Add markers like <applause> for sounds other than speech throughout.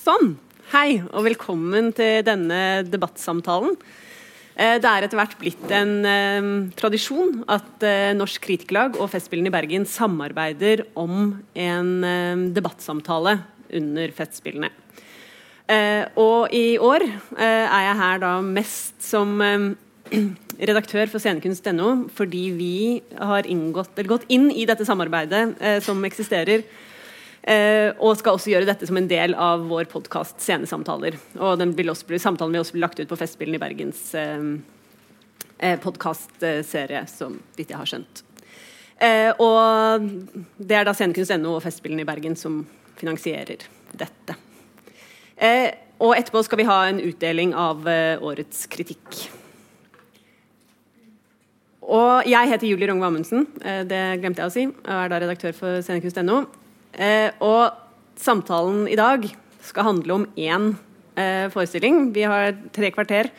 Sånn. Hei, og velkommen til denne debattsamtalen. Eh, det er etter hvert blitt en eh, tradisjon at eh, Norsk Kritikerlag og Festspillene i Bergen samarbeider om en debattsamtale under Festspillene. Og i år er jeg her da mest som <clears throat> redaktør for scenekunst.no fordi vi har inngått, gått inn i dette samarbeidet som eksisterer og skal også gjøre dette som en del av vår podkast Scenesamtaler. Og den vil også bli, samtalen vil også bli lagt ut på Festspillene i Bergens eh, uh, podkastserie, som vidt jeg har skjønt. Eh, og det er da Scenekunst.no og Festspillene i Bergen som finansierer dette. og etterpå skal vi ha en utdeling av årets kritikk. Og jeg heter Julie Rogne Amundsen, det glemte jeg å si, og er da redaktør for Scenekunst.no. Eh, og samtalen i dag skal handle om én eh, forestilling. Vi har tre kvarter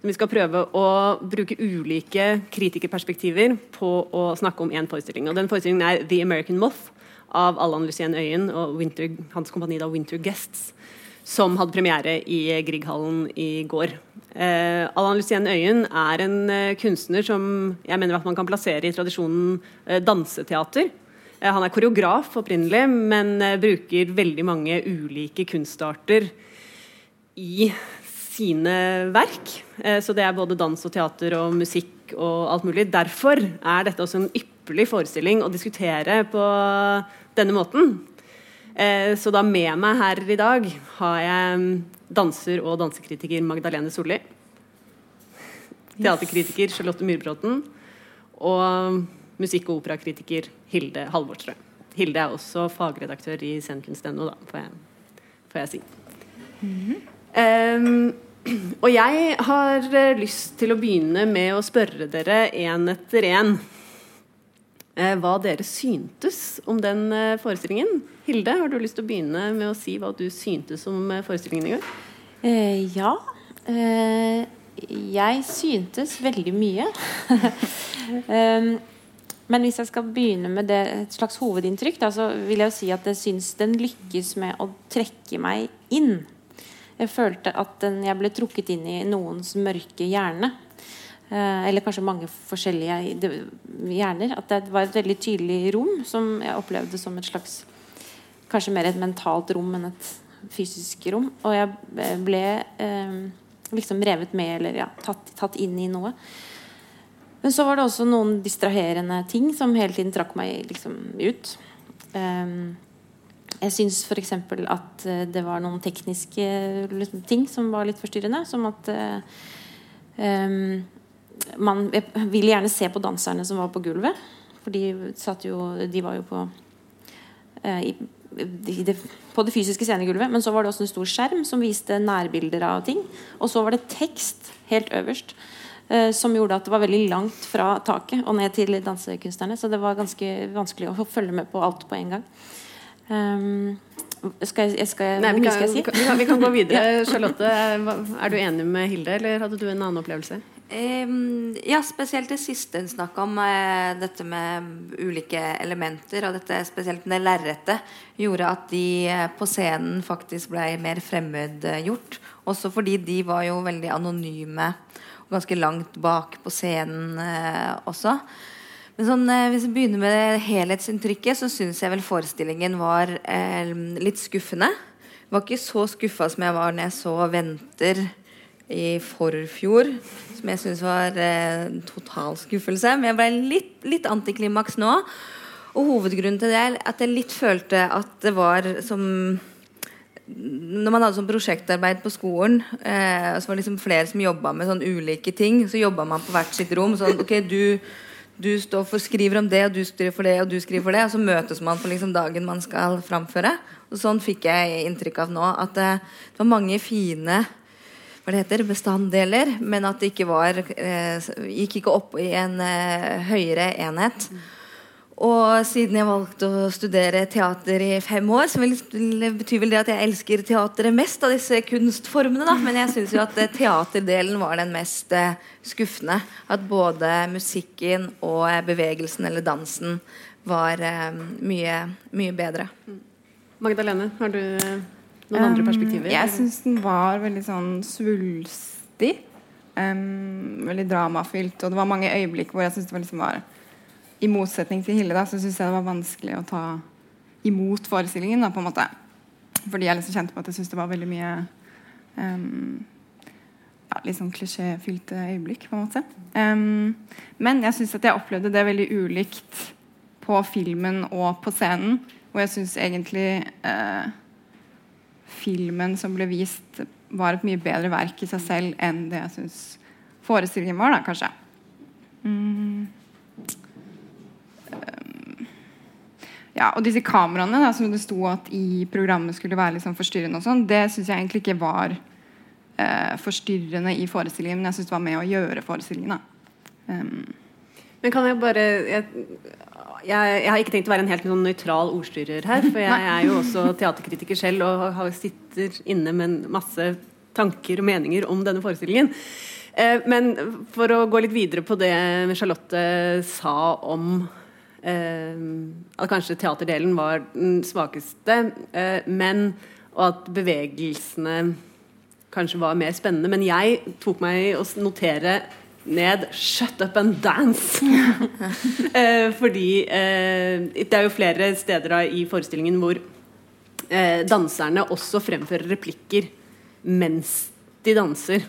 som vi skal prøve å bruke ulike kritikerperspektiver på å snakke om én forestilling. Og den forestillingen er The American Moth av Allan Lucien Øyen og Winter, hans kompani da Winter Guests, som hadde premiere i Grieghallen i går. Eh, Allan Lucien Øyen er en eh, kunstner som jeg mener at man kan plassere i tradisjonen eh, danseteater. Eh, han er koreograf opprinnelig, men eh, bruker veldig mange ulike kunstarter i sine verk. Eh, så det er både dans og teater og musikk og alt mulig. Derfor er dette også en ypperlig forestilling å diskutere på denne måten. Så da med meg her i dag har jeg mm, danser- og dansekritiker Magdalene Solli. Teaterkritiker Charlotte Myrbråten. Og musikk- og operakritiker Hilde Halvorstrøm. Hilde er også fagredaktør i scenekunst.no, da, får jeg, får jeg si. Mm -hmm. um, og jeg har eh, lyst til å begynne med å spørre dere én etter én uh, hva dere syntes om den uh, forestillingen. Hilde, har du lyst til å begynne med å si hva du syntes om forestillingen i går? ja. jeg syntes veldig mye. um, <laughs> Men hvis jeg skal begynne med det, et slags hovedinntrykk, da, så vil jeg jo si at jeg syns den lykkes med å trekke meg inn. Jeg følte at den, jeg ble trukket inn i noens mørke hjerne. Eh, eller kanskje mange forskjellige hjerner. At det var et veldig tydelig rom som jeg opplevde som et slags Kanskje mer et mentalt rom enn et fysisk rom. Og jeg ble eh, liksom revet med eller ja, tatt, tatt inn i noe. Men så var det også noen distraherende ting som hele tiden trakk meg liksom ut. Um, jeg syns f.eks. at uh, det var noen tekniske liksom, ting som var litt forstyrrende. Som at uh, um, man ville gjerne se på danserne som var på gulvet. For de, jo, de var jo på uh, i, det, på det fysiske scenegulvet. Men så var det også en stor skjerm som viste nærbilder av ting. Og så var det tekst helt øverst. Eh, som gjorde at det var veldig langt fra taket og ned til dansekunstnerne. Så det var ganske vanskelig å følge med på alt på en gang. Um, skal jeg, skal, Nei, vi, kan, skal jeg si? vi, kan, vi kan gå <laughs> videre. Charlotte, er du enig med Hilde, eller hadde du en annen opplevelse? Um, ja, spesielt det siste hun snakka om, uh, dette med ulike elementer. Og dette spesielt med lerretet gjorde at de uh, på scenen faktisk ble mer fremmedgjort. Også fordi de var jo veldig anonyme ganske langt bak på scenen eh, også. Men sånn, eh, hvis vi begynner med helhetsinntrykket, så syns jeg vel forestillingen var eh, litt skuffende. Jeg var ikke så skuffa som jeg var når jeg så 'Venter' i forfjor. Som jeg syns var eh, total skuffelse. Men jeg ble litt, litt antiklimaks nå. Og hovedgrunnen til det er at jeg litt følte at det var som når man hadde sånn prosjektarbeid på skolen, eh, så var det liksom flere som jobba med sånn ulike ting, så jobba man på hvert sitt rom. Sånn, ok, du, du for, skriver om det, og du skriver for det, og du skriver for det. Og så møtes man på liksom dagen man skal framføre. Og sånn fikk jeg inntrykk av nå. At det, det var mange fine hva det heter, bestanddeler, men at det ikke var eh, gikk ikke opp i en eh, høyere enhet. Og siden jeg valgte å studere teater i fem år, så betyr vel det at jeg elsker teateret mest av disse kunstformene. Da. Men jeg syns jo at eh, teaterdelen var den mest eh, skuffende. At både musikken og bevegelsen eller dansen var eh, mye, mye bedre. Magdalene, har du noen noen andre perspektiver? Jeg syns den var veldig sånn svulstig. Um, veldig dramafylt. Og det var mange øyeblikk hvor jeg syns det var, liksom var I motsetning til Hilde, da, så syns jeg det var vanskelig å ta imot forestillingen, da, på en måte. Fordi jeg liksom kjente på at jeg syntes det var veldig mye um, ja, litt sånn klisjéfylte øyeblikk, på en måte. Um, men jeg syns at jeg opplevde det veldig ulikt på filmen og på scenen. Og jeg syns egentlig uh, filmen som ble vist, var et mye bedre verk i seg selv enn det jeg syns forestillingen var, da, kanskje. Mm. Ja, og disse kameraene da, som det sto at i programmet skulle være liksom forstyrrende, og sånn, det syns jeg egentlig ikke var eh, forstyrrende i forestillingen, men jeg syns det var med å gjøre forestillingen. Um. Men kan jeg bare jeg, jeg, jeg, har ikke tenkt å være en helt sånn nøytral ordstyrer her, for jeg er jo også teaterkritiker selv og har, sitter inne med masse tanker og meninger om denne forestillingen. Eh, men for å gå litt videre på det Charlotte sa om at kanskje teaterdelen var den svakeste, eh, men og at bevegelsene kanskje var mer spennende. Men jeg tok meg å notere ned 'shut up and dance'. <laughs> eh, fordi eh, det er jo flere steder i forestillingen hvor eh, danserne også fremfører replikker mens de danser.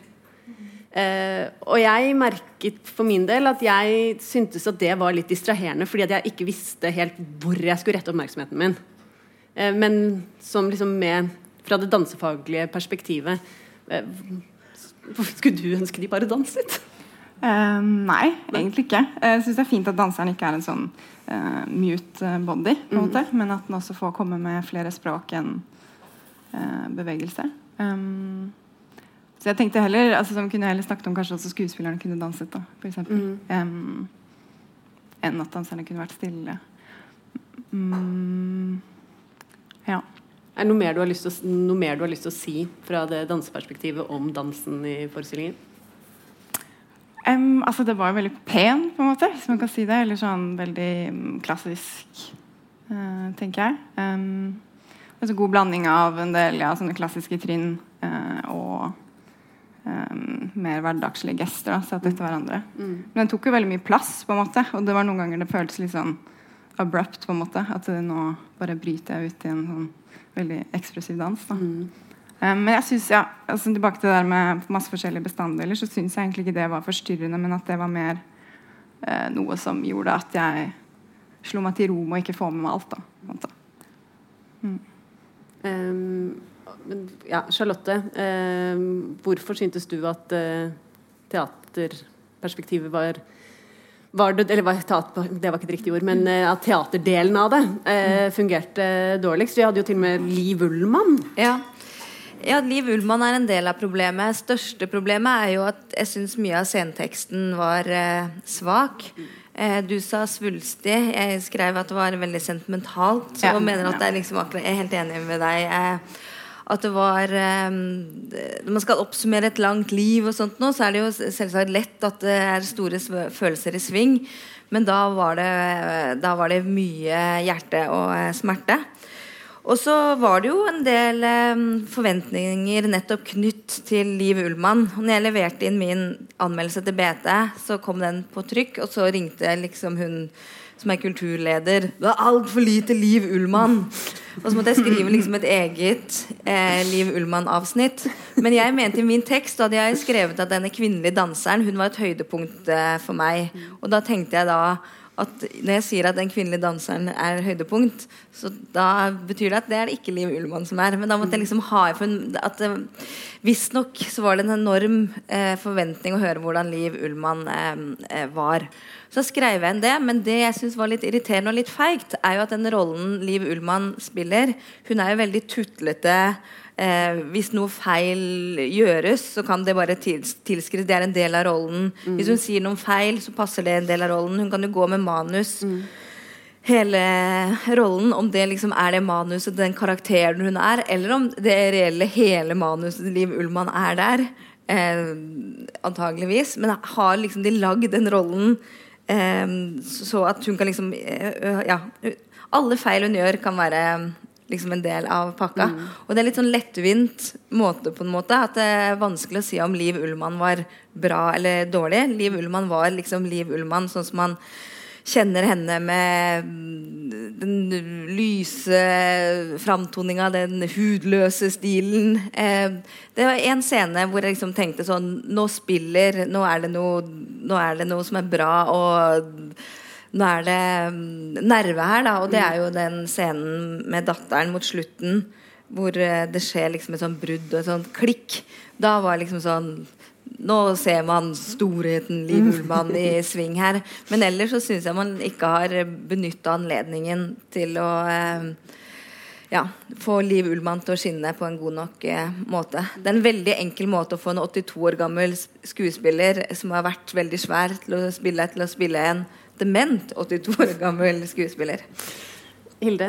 Eh, og jeg merket for min del at jeg syntes at det var litt distraherende, fordi at jeg ikke visste helt hvor jeg skulle rette oppmerksomheten min. Uh, men som liksom med fra det dansefaglige perspektivet uh, Skulle du ønske de bare danset? Uh, nei, egentlig ikke. Jeg syns det er fint at danseren ikke er en sånn uh, mute body, på en mm. måte, men at den også får komme med flere språk enn uh, bevegelse. Um, så jeg tenkte heller altså, Som kunne jeg heller snakket om kanskje også skuespillerne kunne danset, da, for. Mm. Um, enn at danserne kunne vært stille. Mm, ja. Er det noe mer, å, mer du har lyst til å si fra det danseperspektivet om dansen i forestillingen? Um, altså Det var veldig pen, på en måte, hvis man kan si det. Eller sånn veldig um, klassisk, uh, tenker jeg. Um, altså God blanding av en del ja, sånne klassiske trinn uh, og mer hverdagslige gester. Da, satt etter hverandre. Mm. Men den tok jo veldig mye plass, på en måte og det var noen ganger det føltes litt sånn abrupt. på en måte At nå bare bryter jeg ut i en sånn veldig ekspressiv dans. da mm. Um, men jeg synes, ja, altså tilbake til det der med masse forskjellige bestanddeler, så syns jeg egentlig ikke det var forstyrrende, men at det var mer uh, noe som gjorde at jeg slo meg til ro med å ikke få med meg alt. da mm. um, ja, Charlotte, eh, hvorfor syntes du at eh, teaterperspektivet var var det, eller var, det var ikke et riktig ord, men eh, at teaterdelen av det uh, fungerte dårligst. Vi hadde jo til og med Liv Ullmann. Ja. Ja, Liv Ullmann er en del av problemet. Største problemet er jo at jeg syns mye av sceneteksten var eh, svak. Eh, du sa svulstig. Jeg skrev at det var veldig sentimentalt. Ja. Og mener at det er liksom akkurat, Jeg er helt enig med deg. At det var um, Når man skal oppsummere et langt liv, og sånt nå, så er det jo selvsagt lett at det er store følelser i sving. Men da var det, da var det mye hjerte og eh, smerte. Og så var det jo en del eh, forventninger nettopp knytt til Liv Ullmann. Når jeg leverte inn min anmeldelse til BT, så kom den på trykk, og så ringte liksom hun som er kulturleder. Det er altfor lite Liv Ullmann! Og så måtte jeg skrive liksom et eget eh, Liv Ullmann-avsnitt. Men jeg mente i min tekst hadde jeg skrevet at denne kvinnelige danseren hun var et høydepunkt eh, for meg. Og da tenkte jeg da at når jeg sier at den kvinnelige danseren er høydepunkt, så da betyr det at det er det ikke Liv Ullmann som er. Men da måtte jeg liksom ha at eh, Visstnok så var det en enorm eh, forventning å høre hvordan Liv Ullmann eh, eh, var. Så skrev jeg inn det, men det jeg syns var litt irriterende og litt feigt, er jo at den rollen Liv Ullmann spiller, hun er jo veldig tutlete Eh, hvis noe feil gjøres, så kan det bare tilskrives. Det er en del av rollen. Mm. Hvis hun sier noe feil, så passer det en del av rollen. Hun kan jo gå med manus. Mm. Hele rollen, om det liksom er det manuset, den karakteren hun er, eller om det reelle hele manuset Liv Ullmann er der. Eh, antageligvis. Men har liksom de lagd den rollen eh, så at hun kan liksom eh, Ja. Alle feil hun gjør, kan være liksom en del av pakka. Og det er litt sånn lettvint måte, på en måte. At det er vanskelig å si om Liv Ullmann var bra eller dårlig. Liv Ullmann var liksom Liv Ullmann, sånn som man kjenner henne med den lyse framtoninga, den hudløse stilen. Eh, det var en scene hvor jeg liksom tenkte sånn Nå spiller Nå er det noe, er det noe som er bra. og nå er det mm, nerve her, da. Og det er jo den scenen med datteren mot slutten hvor eh, det skjer liksom et sånn brudd og et sånt klikk. Da var liksom sånn Nå ser man storheten Liv Ullmann i <laughs> sving her. Men ellers så syns jeg man ikke har benytta anledningen til å eh, ja, få Liv Ullmann til å skinne på en god nok eh, måte. Det er en veldig enkel måte å få en 82 år gammel skuespiller som har vært veldig svær, til å spille, til å spille en dement 82 år gammel skuespiller. Hilde,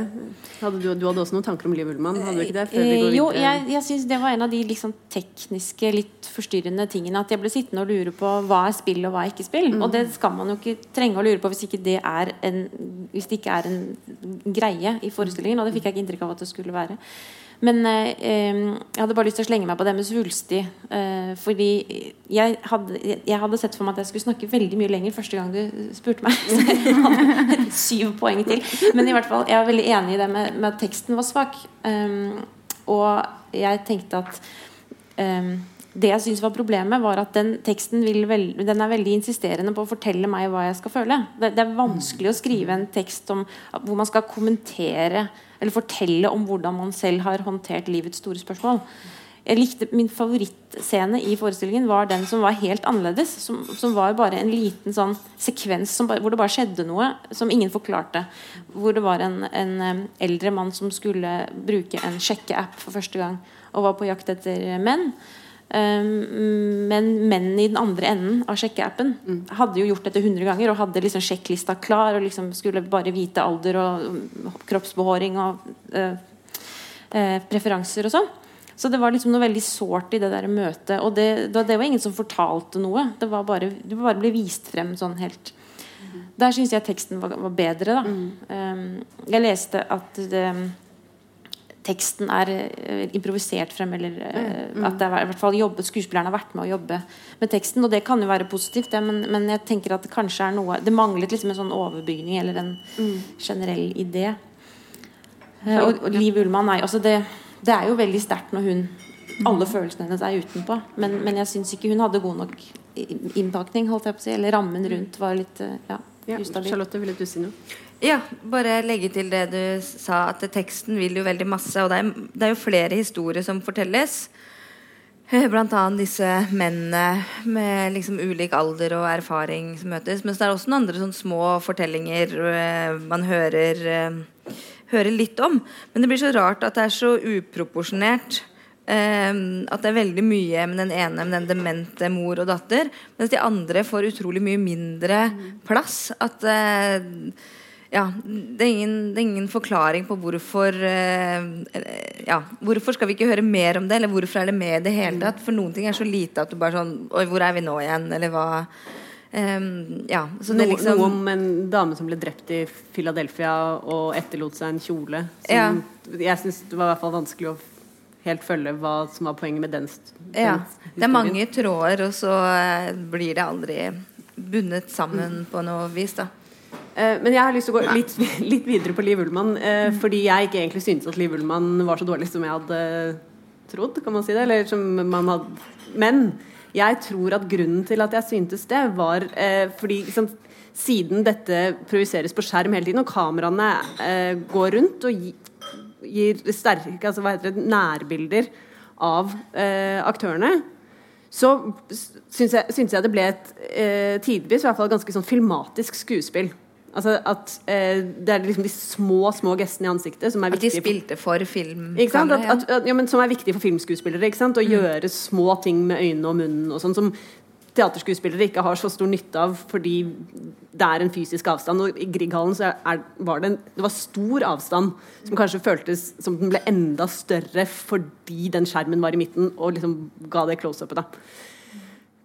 hadde du, du, hadde også noen tanker om Liv Ullmann? Hadde du ikke det? Før vi går eh, jo, jeg, jeg synes det var en av de liksom tekniske, litt forstyrrende tingene. At jeg ble sittende og lure på hva er spill og hva er ikke spill. Mm. Og det skal man jo ikke trenge å lure på hvis, ikke det en, hvis det ikke er en greie i forestillingen. Og det fikk jeg ikke inntrykk av at det skulle være. Men eh, jeg hadde bare lyst til å slenge meg på det med svulstig. Eh, fordi jeg hadde, jeg hadde, sett for meg at jeg skulle snakke veldig mye lenger første gang du spurte meg. <laughs> Så jeg hadde syv poeng til. Men i hvert fall, jeg var veldig enig i det med, med at teksten var svak. Og jeg tenkte at det jeg syns var problemet, var at den teksten veld, den er veldig insisterende på å fortelle meg hva jeg skal føle. Det, det er vanskelig å skrive en tekst om, hvor man skal kommentere eller fortelle om hvordan man selv har håndtert livets store spørsmål. Jeg likte Min favorittscene i forestillingen var den som var helt annerledes. Som, som var bare en liten sånn sekvens bare, hvor det bare skjedde noe som ingen forklarte. Hvor det var en, en eldre mann som skulle bruke en sjekkeapp for første gang og var på jakt etter menn. Um, men mennene i den andre enden av sjekkeappen mm. hadde jo gjort dette 100 ganger og hadde liksom sjekklista klar og liksom skulle bare vite alder og kroppsbehåring og uh, uh, preferanser og sånn. Så det var liksom noe veldig sårt i det der møtet. Og det, det, var ingen som fortalte noe. Det var bare, det bare ble vist frem sånn helt mm. Der syns jeg teksten var, var bedre, da. Mm. Um, jeg leste at det, teksten er uh, improvisert frem, eller uh, mm. at det er, i hvert fall jobbet, skuespilleren har vært med å jobbe med teksten. Og det kan jo være positivt, det, men, men, jeg tenker at det kanskje er noe Det manglet liksom en sånn overbygning eller en mm. generell idé. Uh, og, og, Liv Ullmann er altså det, det er jo veldig sterkt når hun alle følelsene hennes er utenpå. Men, men jeg syns ikke hun hadde god nok innpakning, holdt jeg på å si. Eller rammen rundt var litt ja, ustabil. Ja, Charlotte, ville du si noe? Ja, bare legge til det du sa, at teksten vil jo veldig masse. Og det er, det er jo flere historier som fortelles. Eh, <laughs> blant annet disse mennene med liksom ulik alder og erfaring som møtes. Men det er også noen andre sånn små fortellinger uh, man hører, uh, hører, litt om. Men det blir så rart at det er så uproporsjonert. Um, at det er veldig mye med den ene med den demente mor og datter. Mens de andre får utrolig mye mindre plass. At ja, det er, ingen, det er, ingen, forklaring på hvorfor uh, Ja, hvorfor skal vi ikke høre mer om det? Eller hvorfor er det med i det hele tatt? For noen ting er så lite at du bare sånn Oi, hvor er vi nå igjen? Eller hva um, Ja. Så det liksom Noe om en dame som ble drept i Philadelphia og etterlot seg en kjole. Som ja. jeg syns det var i hvert fall vanskelig å helt følge hva som var poenget med den, den Ja. Det er mange tråder, og så eh, blir det aldri bundet sammen mm. på noe vis, da. Eh, men jeg har lyst til å gå litt, <laughs> litt videre på Liv Ullmann. Eh, mm. Fordi jeg ikke egentlig syntes at Liv Ullmann var så dårlig som jeg hadde trodd. kan man si det, eller som man hadde. Men jeg tror at grunnen til at jeg syntes det, var eh, fordi liksom, siden dette projiseres på skjerm hele tiden, og kameraene eh, går rundt og gir, gir sterke altså, hva heter det, nærbilder av eh, aktørene, så syns jeg, syns jeg det ble et eh, tidvis i hvert fall ganske sånn filmatisk skuespill. Altså at eh, Det er liksom de små små gestene i ansiktet som er viktige. At de spilte for film? At, at, at, ja, som er viktige for filmskuespillere. Å mm. gjøre små ting med øynene og munnen og sånn som teaterskuespillere ikke har så stor nytte av fordi det er en fysisk avstand. Og I Grieghallen så er, var det, en, det var stor avstand som kanskje føltes som den ble enda større fordi den skjermen var i midten og liksom ga det close-upet.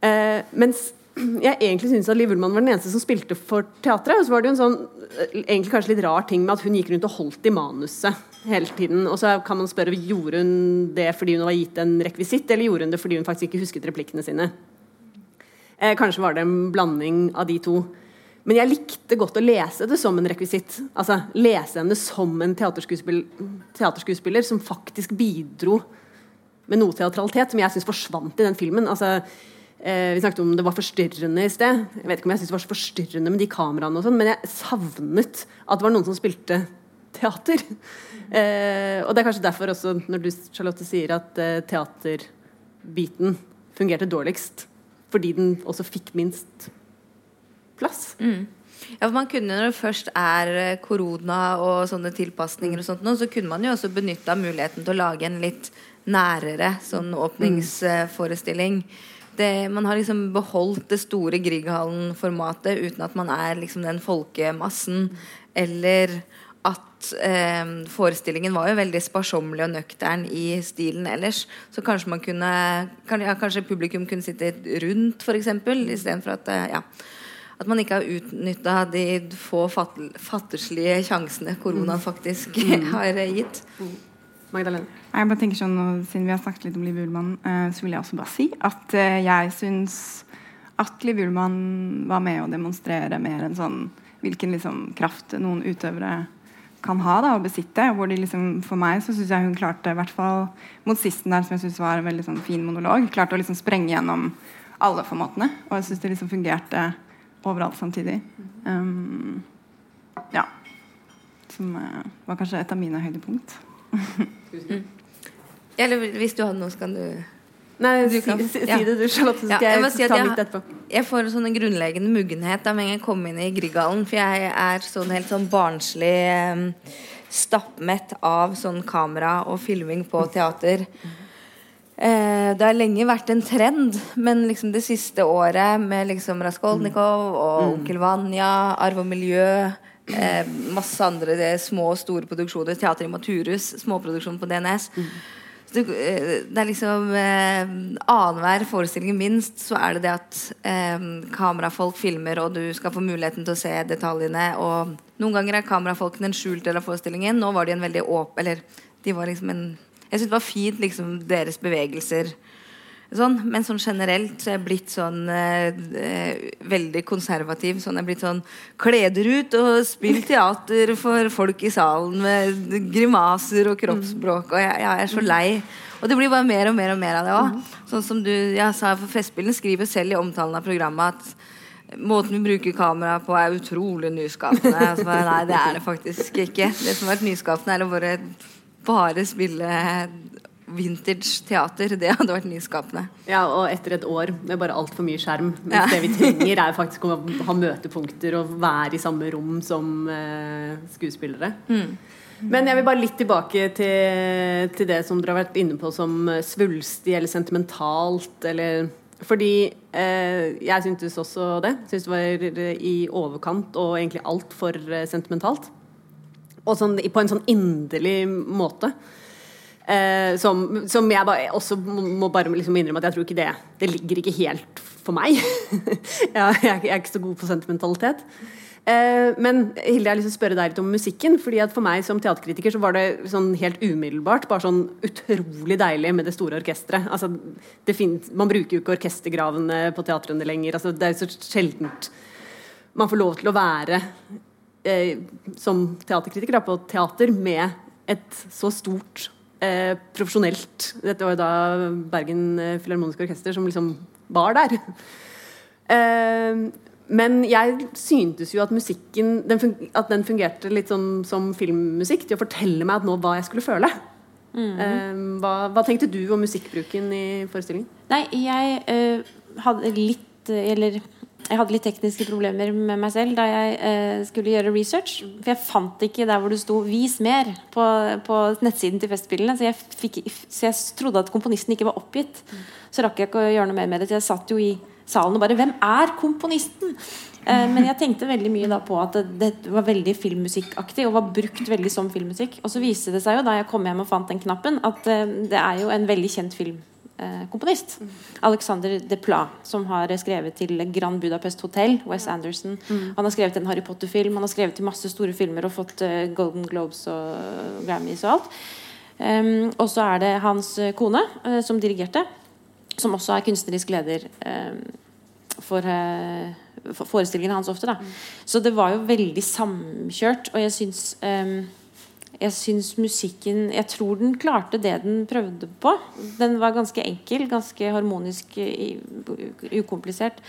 Eh, mens jeg egentlig syntes at Liv Ullmann var den eneste som spilte for teatret. Og så var det jo en sånn eh, egentlig kanskje litt rar ting med at hun gikk rundt og holdt i manuset hele tiden. Og så kan man spørre gjorde hun det fordi hun var gitt en rekvisitt, eller gjorde hun det fordi hun faktisk ikke husket replikkene sine. Eh, kanskje var det en blanding av de to. Men jeg likte godt å lese det som en rekvisitt. Altså lese henne som en teaterskuespiller, teaterskuespiller som faktisk bidro med noe teatralitet som jeg syns forsvant i den filmen. Altså, eh, vi snakket om det var forstyrrende i sted. Jeg vet ikke om jeg synes det var så forstyrrende med de kameraene, og sånn, men jeg savnet at det var noen som spilte teater. Eh, og det er kanskje derfor også, når du Charlotte, sier at eh, teaterbiten fungerte dårligst. Fordi den også fikk minst plass. Mm. Ja, for man kunne Når det først er eh, korona og sånne tilpasninger, og sånt, så kunne man jo også benytta muligheten til å lage en litt nærere sånn åpningsforestilling. Det, man har liksom beholdt det store Grieghallen-formatet uten at man er liksom den folkemassen. Eller at eh, forestillingen var jo veldig sparsommelig og nøktern i stilen ellers. Så kanskje man kunne kan, ja, Kanskje publikum kunne sitte rundt, f.eks. Istedenfor at eh, ja, at man ikke har utnytta de få fattigslige sjansene koronaen mm. faktisk mm. <laughs> har gitt. Magdalene? Jeg bare tenker sånn, Siden vi har snakket litt om Liv Ullmann, uh, så vil jeg også bare si at uh, jeg syns at Liv Ullmann var med å demonstrere mer enn sånn hvilken liksom, kraft noen utøvere kan ha da, og besitte. hvor de liksom, For meg så syns jeg hun klarte, i hvert fall mot sisten der, som jeg synes var en veldig sånn, fin monolog, klarte å liksom sprenge gjennom alle formatene. Og jeg syns det liksom fungerte overalt samtidig. Um, ja. Som uh, var kanskje et av mine høydepunkt. Eller hvis du hadde noe, så kan du Nei, du kan, si, si, ja. det du, Charlotte. Så skal ja, jeg, jeg si ta mitt etterpå. Jeg får en sånn grunnleggende muggenhet da med en gang jeg kommer inn i Grieghallen. For jeg er sånn helt sånn barnslig um, stappmett av sånn kamera og filming på teater. Eh, det har lenge vært en trend, men liksom det siste året med liksom Raskolnikov og mm. Onkel Vanja, Arv og miljø eh, Masse andre det, små og store produksjoner. Teater i Maturus, småproduksjon på DNS. Mm. Det, eh, det, er liksom eh, Annenhver forestilling minst så er det det at eh, kamerafolk filmer, og du skal få muligheten til å se detaljene. Og noen ganger er kamerafolkene en skjult del av forestillingen. Nå var de en veldig åpen Eller de var liksom en Jeg syns det var fint, liksom, deres bevegelser. Sånn, men sånn generelt så er jeg blitt sånn eh, veldig konservativ. Sånn, jeg er blitt sånn Kleder ut og spill teater for folk i salen med grimaser og kroppsspråk. Og jeg, jeg, er så lei. Og det blir bare mer og mer og mer av det òg. Sånn som du jeg sa for Festspillene skriver selv i omtalen av programmet at måten vi bruker kamera på, er utrolig nyskapende. Altså, nei, det er det faktisk ikke. Det som har vært nyskapende, er å bare, bare spille vintage teater. Det hadde vært nyskapende. Ja, og etter et år med bare altfor mye skjerm. Mens ja. det vi trenger, <laughs> er faktisk å ha møtepunkter og være i samme rom som uh, skuespillere. Mm. Men jeg vil bare litt tilbake til, til, det som dere har vært inne på som svulstig eller sentimentalt. Eller, fordi eh, jeg syntes også det. Syntes det var i overkant og egentlig altfor eh, sentimentalt. Og sånn, på en sånn inderlig måte. Eh, som, som, jeg bare, også må bare liksom innrømme at jeg tror ikke det Det ligger ikke helt for meg. <laughs> jeg, jeg, er ikke så god på sentimentalitet. Eh, men Hilde, jeg har lyst til å spørre deg litt om musikken. fordi at For meg som teaterkritiker så var det sånn helt umiddelbart bare sånn utrolig deilig med det store orkesteret. Altså, man bruker jo ikke orkestergravene på teatrene lenger. Altså, det er jo så sjeldent man får lov til å være eh, som teaterkritiker da, på teater med et så stort eh, profesjonelt. Dette var jo da Bergen eh, Filharmoniske Orkester som liksom var der. Eh, men jeg syntes jo at musikken den at den fungerte litt sånn som filmmusikk til å fortelle meg at nå hva jeg skulle føle. Mm. Eh, hva, hva, tenkte du om musikkbruken i forestillingen? Nei, jeg hadde litt Eller jeg hadde litt tekniske problemer med meg selv da jeg eh, skulle gjøre research. For jeg fant ikke der hvor det sto 'vis mer' på, på nettsiden til Festspillene. Så jeg, så jeg, trodde at komponisten ikke var oppgitt. Så rakk jeg ikke å gjøre noe mer med det. Så jeg satt jo i salen og bare 'Hvem er komponisten?' Eh, men jeg tenkte veldig mye da på at det, det var veldig filmmusikkaktig og var brukt veldig som filmmusikk. Og så viste det seg jo da jeg kom hjem og fant den knappen, at eh, det er jo en veldig kjent film eh, komponist. Alexander Desplat, som har skrevet til Grand Budapest Hotel. Wes Anderson. Han har skrevet en Harry Potter-film, han har skrevet til masse store filmer og fått eh, Golden Globes og Grammys og alt. Um, og så er det hans kone eh, som dirigerte, som også er kunstnerisk leder um, for, for forestillingene hans ofte. Da. Så det var jo veldig samkjørt, og jeg syns um, jeg syns musikken Jeg tror den klarte det den prøvde på. Den var ganske enkel, ganske harmonisk, ukomplisert.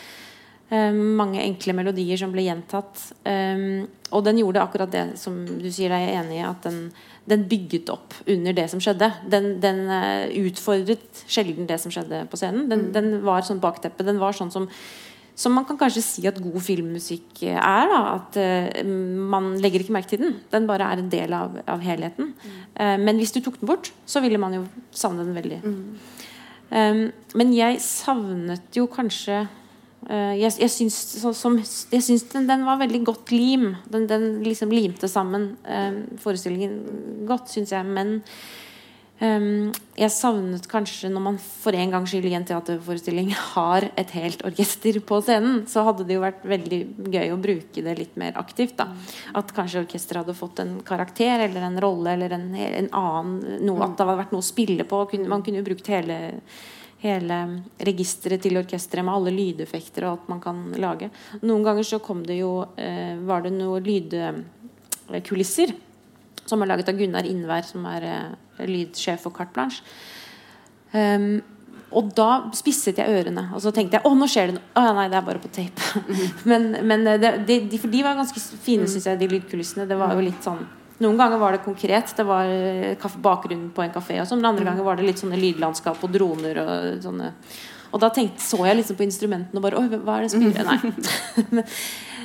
Um, mange enkle melodier som ble gjentatt. Um, og den gjorde akkurat det som du sier deg enig i, at den, den bygget opp under det som skjedde. Den, den eh, utfordret sjelden det som skjedde på scenen. Den, den var sånn bakteppe. Den var sånn som som man kan kanskje si at god filmmusikk er. Da, at uh, Man legger ikke merke til den. Den bare er en del av, av helheten. Eh, men hvis du tok den bort, så ville man jo savne den veldig. Um, men jeg savnet jo kanskje uh, Jeg, jeg syns, så, som, jeg syns den, den var veldig godt lim. Den, den liksom limte sammen forestillingen godt, syns jeg. Men jeg savnet kanskje når man for en gangs skyld i en teaterforestilling <laughs> har et helt orkester på scenen, så hadde det jo vært veldig gøy å bruke det litt mer aktivt. da At kanskje orkesteret hadde fått en karakter eller en rolle eller en, en annen noe, At det hadde vært noe å spille på. Man kunne jo brukt hele hele registeret til orkesteret med alle lydeffekter og alt man kan lage. Noen ganger så kom det jo eh, Var det noe lydkulisser som er laget av Gunnar Innvær, som er uh, lydsjef for Carte Blanche. Um, og da spisset jeg ørene, og så tenkte jeg å, nå skjer det noe. Å, ja, nei, det er bare på tape. <laughs> men men eh, det, de, de, for de var ganske fine, syns jeg, de lydkulissene. Det var jo litt sånn Noen ganger var det konkret. Det var bakgrunnen kaffe, bakgrunn på en kafé. Og sånn, men andre ganger var det litt sånne lydlandskap og droner og sånne. Og da tenkte, så jeg liksom på instrumentene og bare Oi, hva er det spiller Nei. <laughs> Men,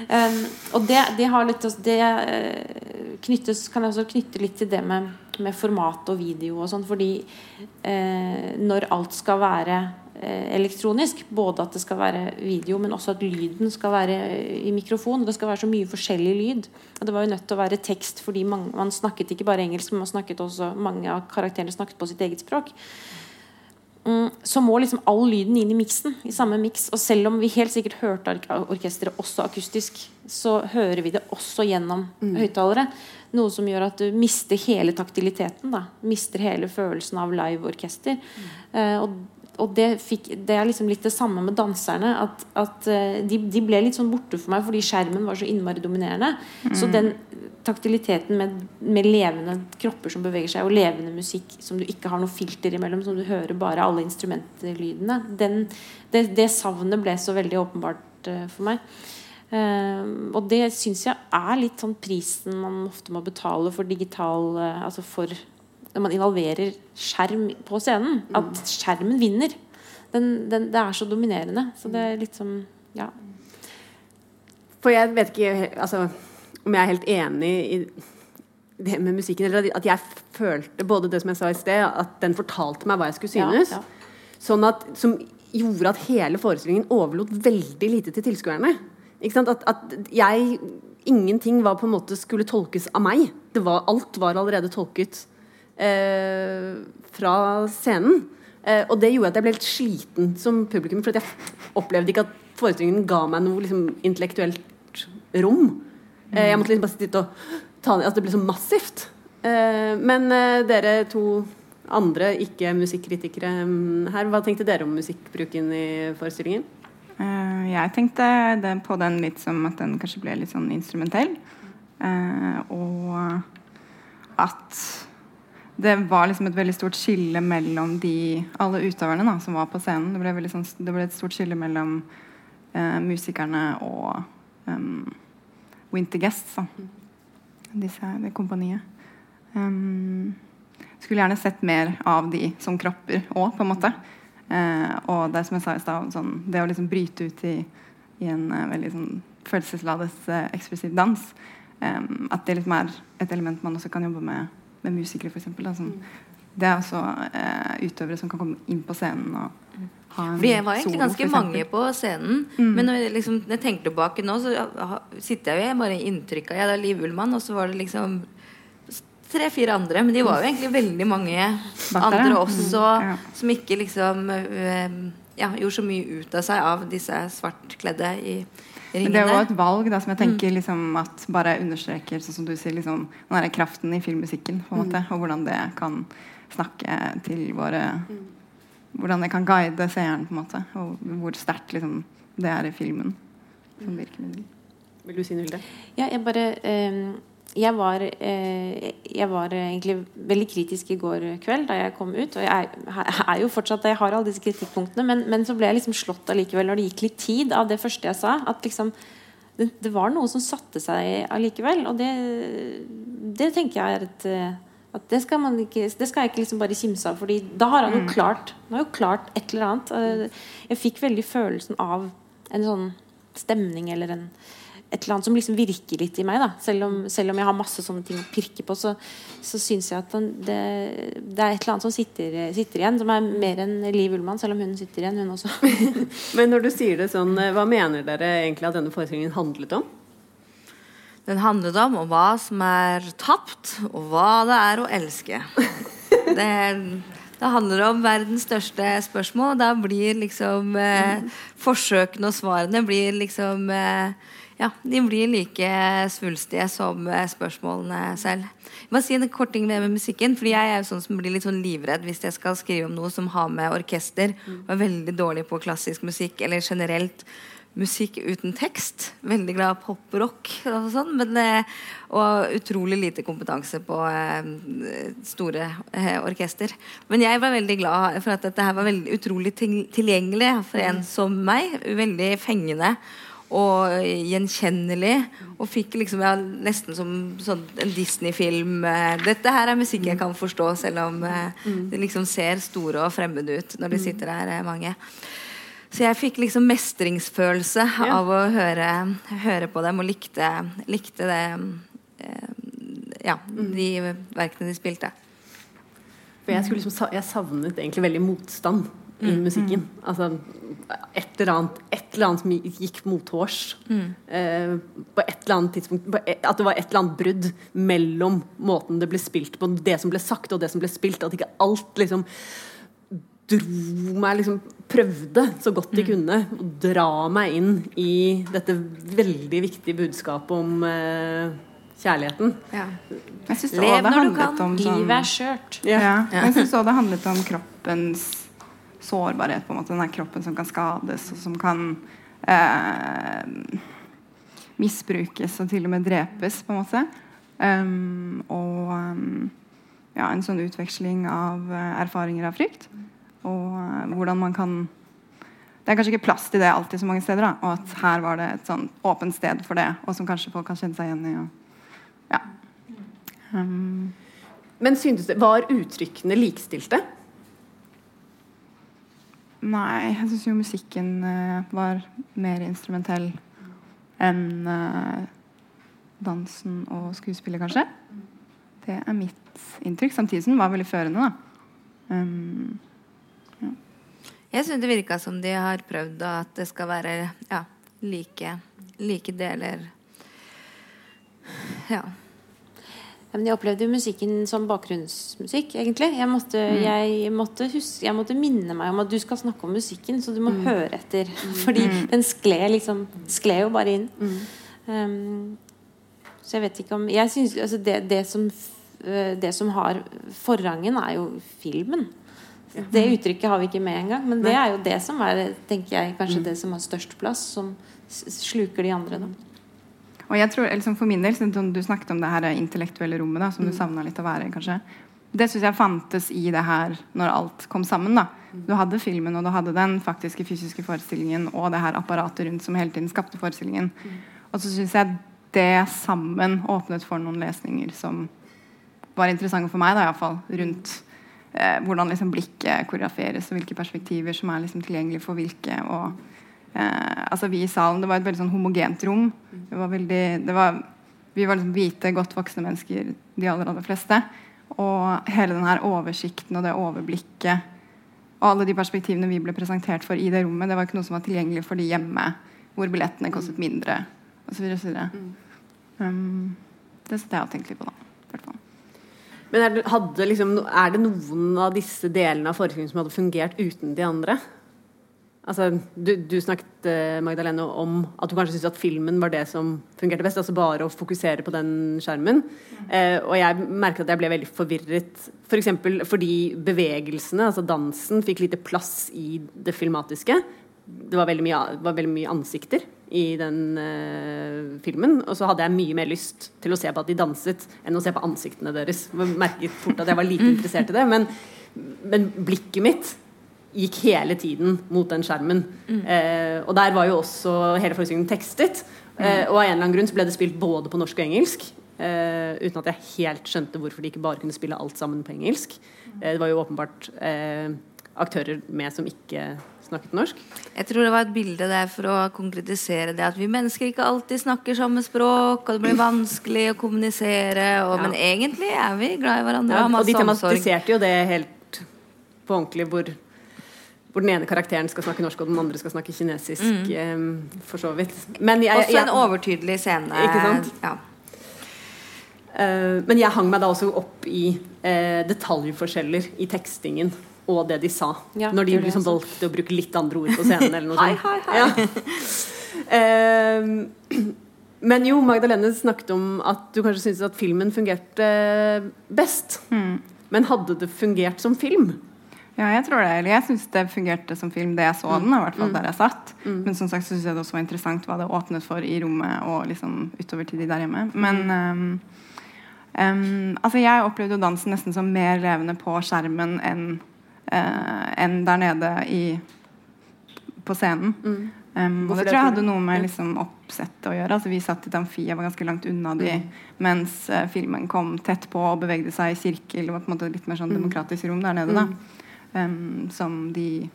um, og det, det har litt Det eh, knyttes, kan jeg også knytte litt til det med, med format og video og sånn. Fordi eh, når alt skal være eh, elektronisk, både at det skal være video, men også at lyden skal være i mikrofon. Det skal være så mye forskjellig lyd. Og det var jo nødt til å være tekst, fordi man, man snakket ikke bare engelsk, men man snakket også, mange av karakterene snakket på sitt eget språk mm, så må liksom all lyden inn i miksen. I samme miks. Og selv om vi helt sikkert hørte ork orkesteret også akustisk, så hører vi det også gjennom høyttalere. Noe som gjør at du mister hele taktiliteten. Da. Mister hele følelsen av live-orkester. Eh, og og det, fikk, det er liksom litt det samme med danserne. At, at eh, de, de ble litt sånn borte for meg fordi skjermen var så innmari dominerende. Så den taktiliteten med, med levende kropper som beveger seg, og levende musikk som du ikke har noe filter imellom, som du hører bare alle instrumentlydene, den, det, det savnet ble så veldig åpenbart eh, for meg. Eh, og det syns jeg er litt sånn prisen man ofte må betale for digital Altså for når man involverer skjerm på scenen. At skjermen vinner. Den, den, det er så dominerende. Så det er litt som Ja. For jeg vet ikke altså, om jeg er helt enig i det med musikken. Eller at jeg følte både det som jeg sa i sted, at den fortalte meg hva jeg skulle synes. Ja, ja. Sånn at, som gjorde at hele forestillingen overlot veldig lite til tilskuerne. At, at jeg Ingenting var på en måte skulle tolkes av meg. Det var, alt var allerede tolket fra scenen. Eh, og det gjorde at jeg ble helt sliten som publikum, for jeg opplevde ikke at forestillingen ga meg noe liksom, intellektuelt rom. Eh, jeg måtte liksom bare sitte og ta ned altså, Det ble så massivt. Eh, men eh, dere to andre ikke-musikkritikere mm, her, hva tenkte dere om musikkbruken i forestillingen? Uh, jeg tenkte det, på den litt som at den kanskje ble litt sånn instrumentell. Uh, og at det var liksom et veldig stort skille mellom de alle utøverne da, som var på scenen. Det ble, sånn, det ble et stort skille mellom eh, musikerne og um, Winter Guests. Da. Disse, det kompaniet. Um, skulle gjerne sett mer av de som kropper òg, på en måte. Eh, og det som jeg sa i stad, sånn, det å liksom bryte ut i, i en uh, veldig sånn følelsesladet uh, ekspressiv dans, um, at det er et element man også kan jobbe med med musikere, f.eks. Sånn. Det er også eh, utøvere som kan komme inn på scenen og Fordi jeg var egentlig ganske mange på scenen. Men når jeg, liksom, når jeg tenker tilbake nå, så sitter jeg jo bare i inntrykk av Jeg er Liv Ullmann, og så var det liksom tre-fire andre, men de var jo egentlig veldig mange Bak andre også Mm, ja. som ikke liksom øh, ja, gjorde så mye ut av seg av disse svartkledde i Men det er jo et valg da, som jeg tenker liksom, at bare understreker sånn som du sier, liksom, den der kraften i filmmusikken. på en måte, Og hvordan det kan snakke til våre Hvordan det kan guide seeren, på en måte. Og hvor sterkt liksom, det er i filmen som virkemiddel. Vil du si noe, Hilde? Ja, jeg bare eh, jeg, var, eh, jeg var egentlig veldig kritisk i går kveld da jeg kom ut. Og jeg er, er jo fortsatt. Jeg har alle disse kritikkpunktene. Men, men så ble jeg liksom slått allikevel når det gikk litt tid av det første jeg sa. At liksom det, det var noe som satte seg allikevel. Og det, det tenker jeg er et at det skal, man ikke, det skal jeg ikke liksom bare kimse av. Fordi da har han jo klart Han har jo klart et eller annet. Jeg fikk veldig følelsen av en sånn stemning eller en, et eller annet som liksom virker litt i meg. da Selv om, selv om jeg har masse sånne ting å pirke på, så, så syns jeg at den, det, det er et eller annet som sitter, sitter igjen. Som er mer enn Liv Ullmann, selv om hun sitter igjen, hun også. <laughs> Men når du sier det sånn, eh, hva mener dere egentlig at denne forestillingen handlet om? Den handlet om hva som er tapt, og hva det er å elske. <laughs> Det, det handler om verdens største spørsmål. og Da blir liksom eh, forsøkene og svarene blir liksom eh, Ja, de blir like svulstige som eh, spørsmålene selv. Jeg må si en kort ting med, musikken. fordi jeg er jo sånn som blir litt sånn livredd hvis jeg skal skrive om noe som har med orkester. Og er veldig dårlig på klassisk musikk eller generelt musikk uten tekst. Veldig glad i poprock og sånn. Men, eh, og utrolig lite kompetanse på eh, store orkester. Men jeg var veldig glad for at dette her var veldig utrolig tilgjengelig for en som meg. Veldig fengende. Og gjenkjennelig. Og fikk liksom ja, nesten som sånn, en Disney-film. eh, Dette her er musikk jeg kan forstå, selv om eh, det liksom ser store og fremmede ut når de sitter der, eh, mange. Så jeg fikk liksom mestringsfølelse Ja. av å høre, høre på dem, og likte, likte det eh, Ja, de verkene de spilte. For jeg, liksom, jeg savnet egentlig veldig motstand i musikken. Altså et eller annet, et eller annet som gikk mothårs. Eh, på et eller annet tidspunkt på et, At det var et eller annet brudd mellom måten det ble spilt på, det som ble sagt og det som ble spilt. At ikke alt liksom dro meg liksom Prøvde så godt de kunne å dra meg inn i dette veldig viktige budskapet om eh, kjærligheten. Jeg syns Lev det når du handlet kan. om sånn Livet er skjørt. Ja. Jeg syns òg det handlet om kroppens sårbarhet. på en måte Den der kroppen som kan skades, og som kan eh, misbrukes og til og med drepes, på en måte. Um, og um, ja, en sånn utveksling av eh, erfaringer av frykt. Og uh, hvordan man kan Det er kanskje ikke plass til det alltid så mange steder. da Og at her var det et sånn åpent sted for det, og som kanskje folk kan kjenne seg igjen i. Og, ja. Um, Men syntes det Var uttrykkene likestilte? Nei, jeg syns jo musikken uh, var mer instrumentell enn uh, dansen og skuespillet, kanskje. Det er mitt inntrykk. Samtidig som den var veldig førende, da. Um, Jeg syns det virka som de har prøvd at det skal være ja, like, like deler Ja. Men jeg opplevde jo musikken som bakgrunnsmusikk, egentlig. Jeg måtte, jeg, måtte huske, jeg måtte minne meg om at du skal snakke om musikken, så du må høre etter. <laughs> Fordi den skled liksom Skled jo bare inn. Um, så jeg vet ikke om Jeg syns altså det, det, som, øh, det som har forrangen, er jo filmen. Det uttrykket har vi ikke med engang. Men det er jo det som er tenker jeg, kanskje det som har størst plass, som sluker de andre. Da. Og jeg tror, liksom For min del, siden du snakket om det her intellektuelle rommet da, som du savna litt å være i, kanskje. Det syns jeg fantes i det her når alt kom sammen. da. Du hadde filmen, og du hadde den faktiske fysiske forestillingen og det her apparatet rundt som hele tiden skapte forestillingen. Og så syns jeg det sammen åpnet for noen lesninger som var interessante for meg, da iallfall. Rundt eh, hvordan liksom blikket koreograferes, og hvilke perspektiver som er liksom tilgjengelige for hvilke. og eh, altså Vi i salen, det var et veldig sånn homogent rom. Det var veldig, det var, vi var liksom hvite, godt voksne mennesker, de aller, aller fleste. Og hele den her oversikten og det overblikket og alle de perspektivene vi ble presentert for i det rommet, det var ikke noe som var tilgjengelig for de hjemme, hvor billettene kostet mindre, osv. Um, det sitter jeg og tenker litt på, da. hvert fall. Men er det, hadde liksom, er det noen av disse delene av forestillingen som hadde fungert uten de andre? Altså, du, du snakket, eh, Magdalene, om at du kanskje syntes at filmen var det som fungerte best. Altså bare å fokusere på den skjermen. Eh, og jeg merket at jeg ble veldig forvirret. For eksempel fordi bevegelsene, altså dansen, fikk lite plass i det filmatiske. Det var veldig mye, var veldig mye ansikter i den eh, filmen. Og så hadde jeg mye mer lyst til å se på at de danset, enn å se på ansiktene deres. Jeg merket fort at jeg var lite interessert i det. Men, men blikket mitt gikk hele tiden mot den skjermen. Eh, og der var jo også hele forestillingen tekstet. Eh, og av en eller annen grunn så ble det spilt både på norsk og engelsk. Eh, uten at jeg helt skjønte hvorfor de ikke bare kunne spille alt sammen på engelsk. Eh, det var jo åpenbart eh, aktører med som ikke snakket norsk. Jeg tror det var et bilde der for å konkretisere det at vi mennesker ikke alltid snakker samme språk, og det blir vanskelig å kommunisere, og, Ja. men egentlig er vi glad i hverandre Ja, og de tematiserte jo det helt på ordentlig, hvor, hvor den ene karakteren skal snakke norsk, og den andre skal snakke kinesisk. eh, for så vidt. Men jeg, Også en jeg, overtydelig scene. Ikke sant? Ja. Uh, men jeg hang meg da også opp i uh, detaljforskjeller i tekstingen. Og det de sa. Ja, når de det liksom valgte å bruke litt andre ord på scenen. eller noe Hei, sånt. hei, hei. Ja. Uh, <clears throat> men jo, Magdalene snakket om at du kanskje syntes at filmen fungerte best. Men hadde det fungert som film? Ja, jeg tror det. Eller jeg syns det fungerte som film, det jeg så den. i hvert fall der jeg satt. Men som sagt så syns jeg det også var interessant hva det åpnet for i rommet og liksom utover til de der hjemme. Men mm. um, um, altså jeg opplevde jo dansen nesten som mer levende på skjermen enn uh, en der nede i, på scenen. Um, og det tror jeg hadde noe med liksom, oppsettet å gjøre. Altså, vi satt i et amfi, jeg var ganske langt unna de, mens uh, filmen kom tett på og bevegde seg i sirkel. Det var på en måte litt mer sånn demokratisk rom der nede. da um, som de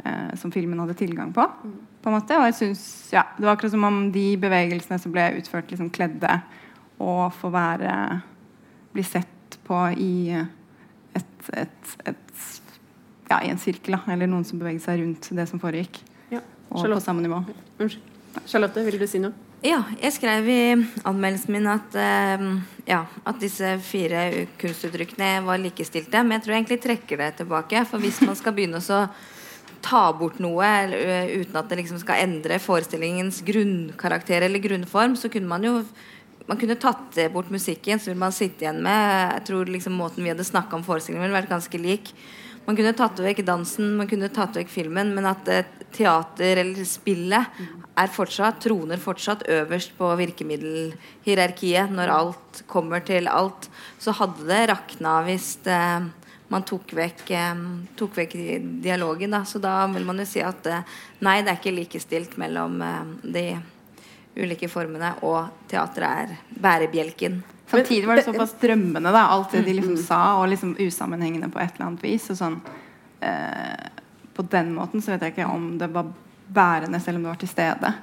uh, som filmen hadde tilgang på. på en måte, Og jeg synes, ja, Det var akkurat som om de bevegelsene som ble utført, liksom kledde å få være Bli sett på i et, et, et ja, i en sirkel, da, eller noen som beveget seg rundt det som foregikk. Ja. Og Charlotte. på samme nivå. Unnskyld. Charlotte, vil du si noe? Ja, jeg skrev i anmeldelsen min at, uh, ja, at disse fire kunstuttrykkene var likestilte. Men jeg tror jeg egentlig trekker det tilbake. For hvis man skal begynne å ta bort noe eller, ø, uten at det liksom skal endre forestillingens grunnkarakter eller grunnform, så kunne man jo man kunne tatt bort musikken, så ville man sitte igjen med Jeg tror liksom måten vi hadde snakka om forestillingen, ville vært ganske lik. Man kunne tatt vekk dansen, man kunne tatt vekk filmen, men at eh, teater eller spillet er fortsatt, troner fortsatt øverst på virkemiddelhierarkiet når alt kommer til alt, så hadde det rakna hvis eh, man tok vekk, eh, tok vekk dialogen. Da. Så da vil man jo si at nei, det er ikke likestilt mellom de ulike formene, og teatret er bærebjelken. Samtidig var det såpass drømmende, da, alt det de liksom sa, og liksom usammenhengende på et eller annet vis. Og sånn, eh, på den måten så vet jeg ikke om det var bærende, selv om det var til stede.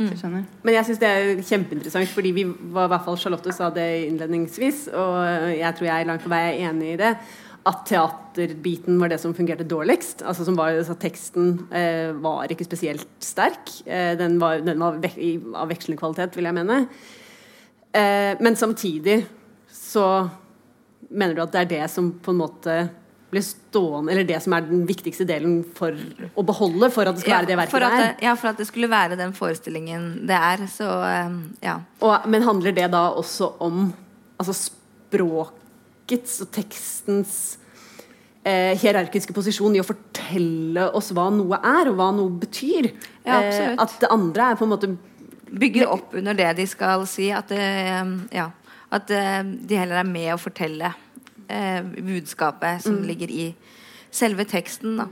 Hvis? Men jeg syns det er kjempeinteressant, fordi vi var i hvert fall Charlotte sa det innledningsvis, og jeg tror jeg langt på vei er enig i det. At teaterbiten var det som fungerte dårligst. Altså som var, at Teksten eh, var ikke spesielt sterk. Eh, den var, den var vek i, av vekslende kvalitet, vil jeg mene. Eh, men samtidig så mener du at det er det som på en måte blir stående Eller det som er den viktigste delen for å beholde, for at det skal være det verket for at det det, er? ja, for at det skulle være den forestillingen det er. Så eh, ja. Og, men handler det da også om altså språkets og tekstens eh, hierarkiske posisjon i å fortelle oss hva noe er, og hva noe betyr? Ja, eh, at det andre er på en måte Bygger opp under det de skal si. At, eh, ja, at eh, de heller er med å fortelle eh, budskapet som ligger i selve teksten. Da.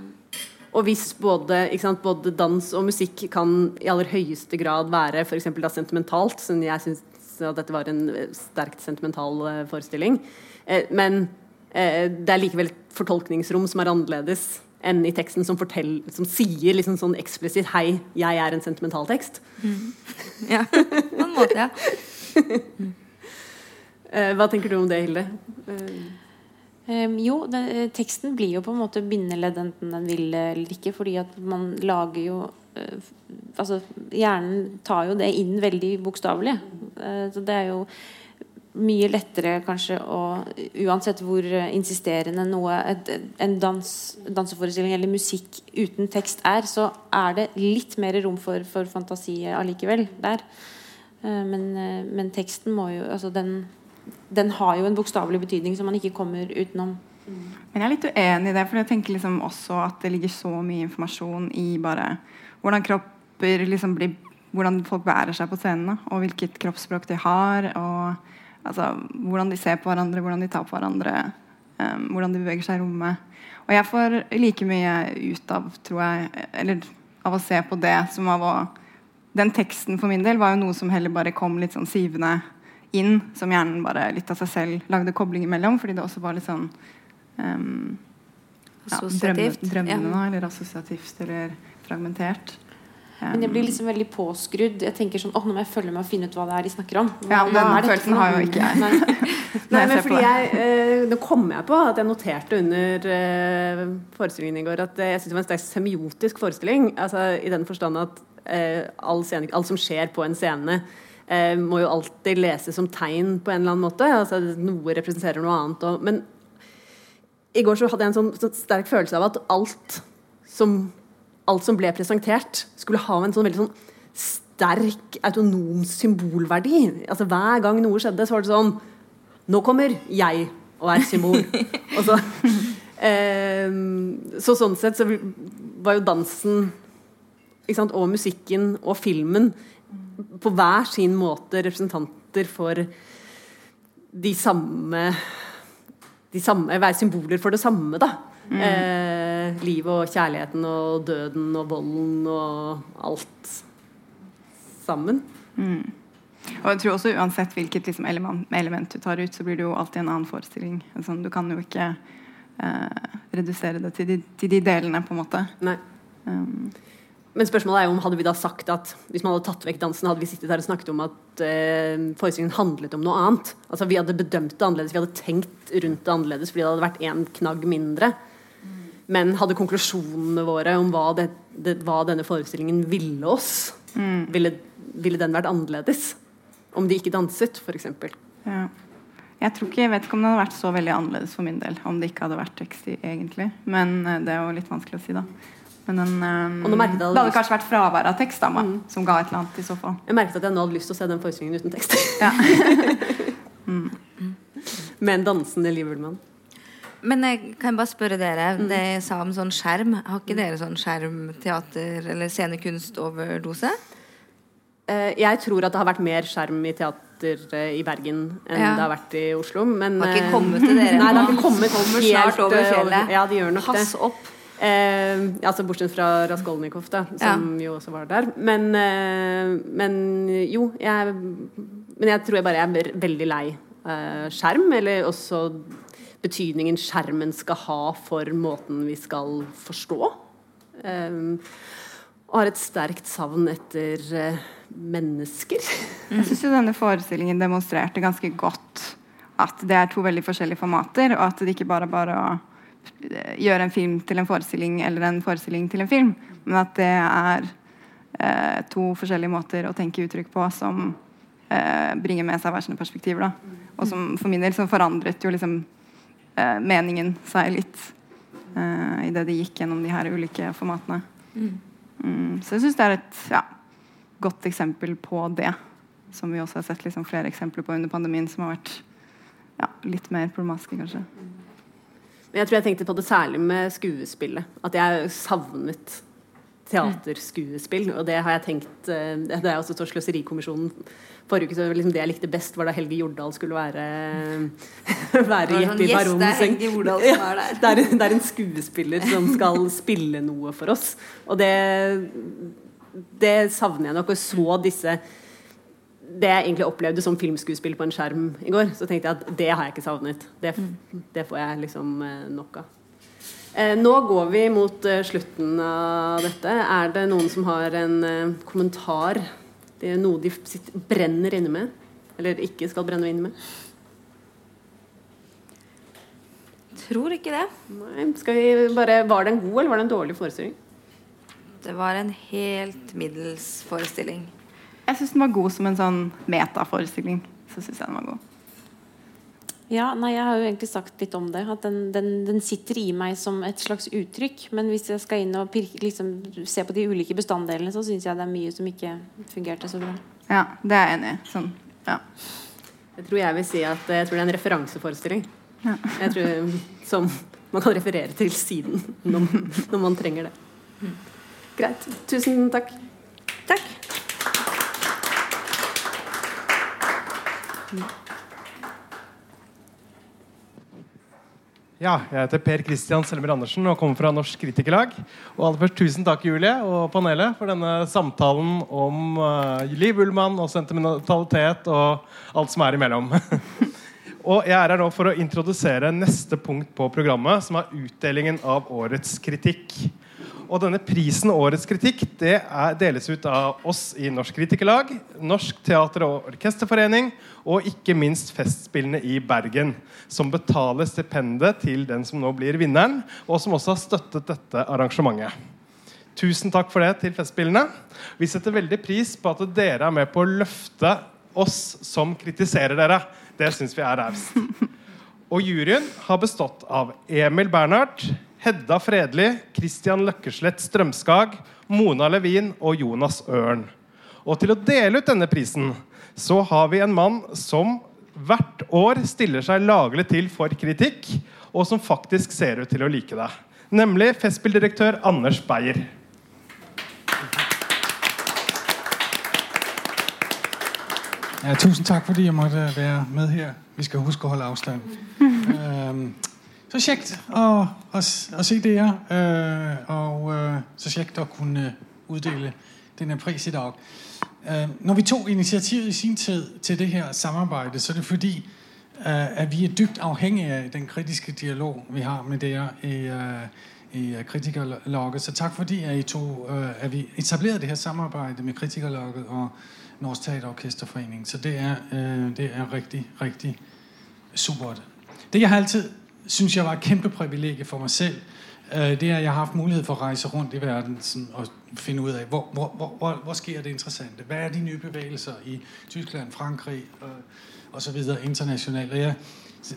Og hvis både, sant, både dans og musikk kan i aller høyeste grad være for da sentimentalt, som jeg syns dette var en eh, sterkt sentimental forestilling, men det er likevel et fortolkningsrom som er annerledes enn i teksten som, fortell, som sier liksom sånn eksplisitt 'Hei, jeg er en sentimental tekst'. Ja, på en måte, ja. <laughs> Eh, hva tenker du om det, Hilde? Eh, Ehm, jo, det, teksten blir jo på en måte bindeledd enten den vil eller ikke, fordi at man lager jo eh, Altså, hjernen tar jo det inn veldig bokstavelig. Så det er jo mye lettere kanskje å Uansett hvor eh, insisterende noe et, en dans, danseforestilling eller musikk uten tekst er, så er det litt mer rom for, for fantasi allikevel der. Eh, men, eh, men, teksten må jo altså den, den har jo en bokstavelig betydning som man ikke kommer utenom. Men jeg er litt uenig i det, for jeg tenker liksom også at det ligger så mye informasjon i bare hvordan kropper liksom blir Hvordan folk bærer seg på scenene, og hvilket kroppsspråk de har. og Altså, hvordan de ser på hverandre, hvordan de tar på hverandre, um, hvordan de beveger seg i rommet. Og jeg får like mye ut av, tror jeg, eller av å se på det som av å Den teksten for min del var jo noe som heller bare kom litt sånn sivende inn, som hjernen bare litt av seg selv lagde kobling imellom, fordi det også var litt sånn um, ja, drømmende, drømmende, ja. eller assosiativt eller fragmentert. Men jeg blir liksom veldig påskrudd. Jeg tenker sånn, åh, Nå må jeg følge med og finne ut hva det er de snakker om. Hva, ja, Den følelsen har jo ikke jeg. <laughs> Nei, <laughs> Nei men fordi jeg, eh, Nå kom jeg på at jeg noterte under eh, forestillingen i går at jeg syntes det var en sterkt semiotisk forestilling. Altså I den forstand at eh, all scene, alt som skjer på en scene, eh, må jo alltid leses som tegn på en eller annen måte. Altså Noe representerer noe annet. Og, men i går så hadde jeg en sånn, sånn sterk følelse av at alt som alt som ble presentert, skulle ha en sånn veldig sånn sterk, autonom symbolverdi. Altså Hver gang noe skjedde, så var det sånn Nå kommer jeg og er symbol. <laughs> og så, eh, så sånn sett så var jo dansen sant, og musikken og filmen på hver sin måte representanter for de samme de samme, Være symboler for det samme, da. Mm. Eh, livet og kjærligheten og døden og volden og alt sammen. Mm. Og jeg tror også Uansett hvilket liksom, element, element, du tar ut, så blir det jo alltid en annen forestilling. Altså, du kan jo ikke eh, redusere det til de, til de, delene, på en måte. Nei. Um. Men spørsmålet er jo om hadde vi da sagt at hvis man hadde tatt vekk dansen, hadde vi sittet her og snakket om at eh, forestillingen handlet om noe annet. Altså Vi hadde bedømt det annerledes, vi hadde tenkt rundt det annerledes fordi det hadde vært én knagg mindre men hadde konklusjonene våre om hva, det, det, hva denne forestillingen ville oss, mm. ville, ville, den vært annerledes? Om de ikke danset, f.eks. Ja. Jeg tror ikke, jeg vet ikke om det hadde vært så veldig annerledes for min del om det ikke hadde vært tekst i, egentlig. Men uh, det er jo litt vanskelig å si, da. Men den, um, det, hadde det hadde kanskje vært fravær av tekst da, mm. som ga et eller annet i så fall. Jeg merket at jeg nå hadde lyst til å se den forestillingen uten tekst. <laughs> mm. Med en dansende Liverman. Men jeg kan bare spørre dere. Mm. Det jeg sa om sånn skjerm, har ikke dere sånn skjermteater eller scenekunstoverdose? Uh, jeg tror at det har vært mer skjerm i teater uh, i Bergen enn ja. det har vært i Oslo. Men, har ikke kommet til dere <laughs> nei, det har ikke kommet Kommer snart over fjellet. Ja, de gjør nok Pass det. opp. Eh, altså Bortsett fra Raskolnikov, da, som ja. jo også var der. Men, men jo, jeg, men jeg tror jeg bare er veldig lei skjerm. Eller også betydningen skjermen skal ha for måten vi skal forstå. Um, og har et sterkt savn etter uh, mennesker. <laughs> Jeg syns denne forestillingen demonstrerte ganske godt at det er to veldig forskjellige formater, og at det ikke bare er bare å eh, gjøre en film til en forestilling eller en forestilling til en film, men at det er uh, to forskjellige måter å tenke uttrykk på som uh, bringer med seg hver sine perspektiver. Da. Og som for min del så forandret jo liksom eh, meningen seg litt eh, idet de gikk gjennom de her ulike formatene. Mm. Mm, så jeg syns det er et ja, godt eksempel på det. Som vi også har sett liksom, flere eksempler på under pandemien, som har vært ja, litt mer problematiske, kanskje. Men jeg tror jeg tenkte på det særlig med skuespillet. At jeg savnet teaterskuespill. Og det har jeg tenkt eh, Det er også Sløserikommisjonen forrige uke så liksom det jeg likte best, var da Helge Jordal skulle være <laughs> være Jeppe i Baronsen. Ja, det, er, det er en skuespiller som skal <laughs> spille noe for oss. Og det, det savner jeg nok. Og så disse det jeg egentlig opplevde som filmskuespill på en skjerm i går, så tenkte jeg at det har jeg ikke savnet. Det, det får jeg liksom eh, nok av. Eh, nå går vi mot eh, slutten av dette. Er det noen som har en eh, kommentar? Det er noe de brenner inne med? Eller ikke skal brenne inne med? Tror ikke det. Nei, skal vi bare, Var det en god eller var det en dårlig forestilling? Det var en helt middels forestilling. Jeg syns den var god som en sånn metaforestilling. Så syns jeg den var god. Ja, nei, Jeg har jo egentlig sagt litt om det. At den, den, den sitter i meg som et slags uttrykk. Men hvis jeg skal inn og pirke, liksom, se på de ulike bestanddelene, så syns jeg det er mye som ikke fungerte så bra. Ja, det er jeg enig i. Sånn, ja. Jeg tror jeg vil si at jeg tror det er en referanseforestilling. Ja. Jeg tror Som man kan referere til siden når, når man trenger det. Greit. Tusen takk. Takk. Ja, jeg heter Per Christian Selmer Andersen og kommer fra Norsk Kritikerlag. Og aller først Tusen takk Julie og panelet for denne samtalen om uh, Liv Ullmann og sentimentalitet og alt som er imellom. <laughs> og Jeg er her nå for å introdusere neste punkt på programmet, som er utdelingen av årets kritikk. Og denne prisen Årets kritikk det er, deles ut av oss i Norsk Kritikerlag, Norsk teater- og orkesterforening og ikke minst Festspillene i Bergen, som betaler stipendet til den som nå blir vinneren, og som også har støttet dette arrangementet. Tusen takk for det til Festspillene. Vi setter veldig pris på at dere er med på å løfte oss som kritiserer dere. Det syns vi er raust. Og juryen har bestått av Emil Bernhardt, Hedda Fredli, Christian Løkkeslett Strømskag, Mona Levin og Jonas Ørn. Og til å dele ut denne prisen så har vi en mann som hvert år stiller seg laglig til for kritikk, og som faktisk ser ut til å like det. Nemlig Festspilldirektør Anders Beyer. Ja, tusen takk fordi jeg måtte være med her. Vi skal huske å holde avstand. <laughs> um, så kjekt å, å, å se dere, uh, og uh, så kjekt å kunne utdele denne pris i dag. Uh, når vi tok initiativet i sin tid til det her samarbeidet, så er det fordi at vi er dypt avhengige av den kritiske dialog vi har med dere i, i Kritikerlogget. Så takk fordi at, tog, at vi etablerte det her samarbeidet med Kritikerlogget og Norsk Teaterorkesterforening. Så det er, det er riktig, riktig supert. Det jeg har alltid synes jeg var et kæmpe privilegie for meg selv, det er at jeg har hatt mulighet for å reise rundt i verden sådan, og finne ut av hvor, hvor, hvor, hvor, sker det interessante. Hva er de nye bevegelser i Tyskland, Frankrig og osv. internasjonalt. Jeg,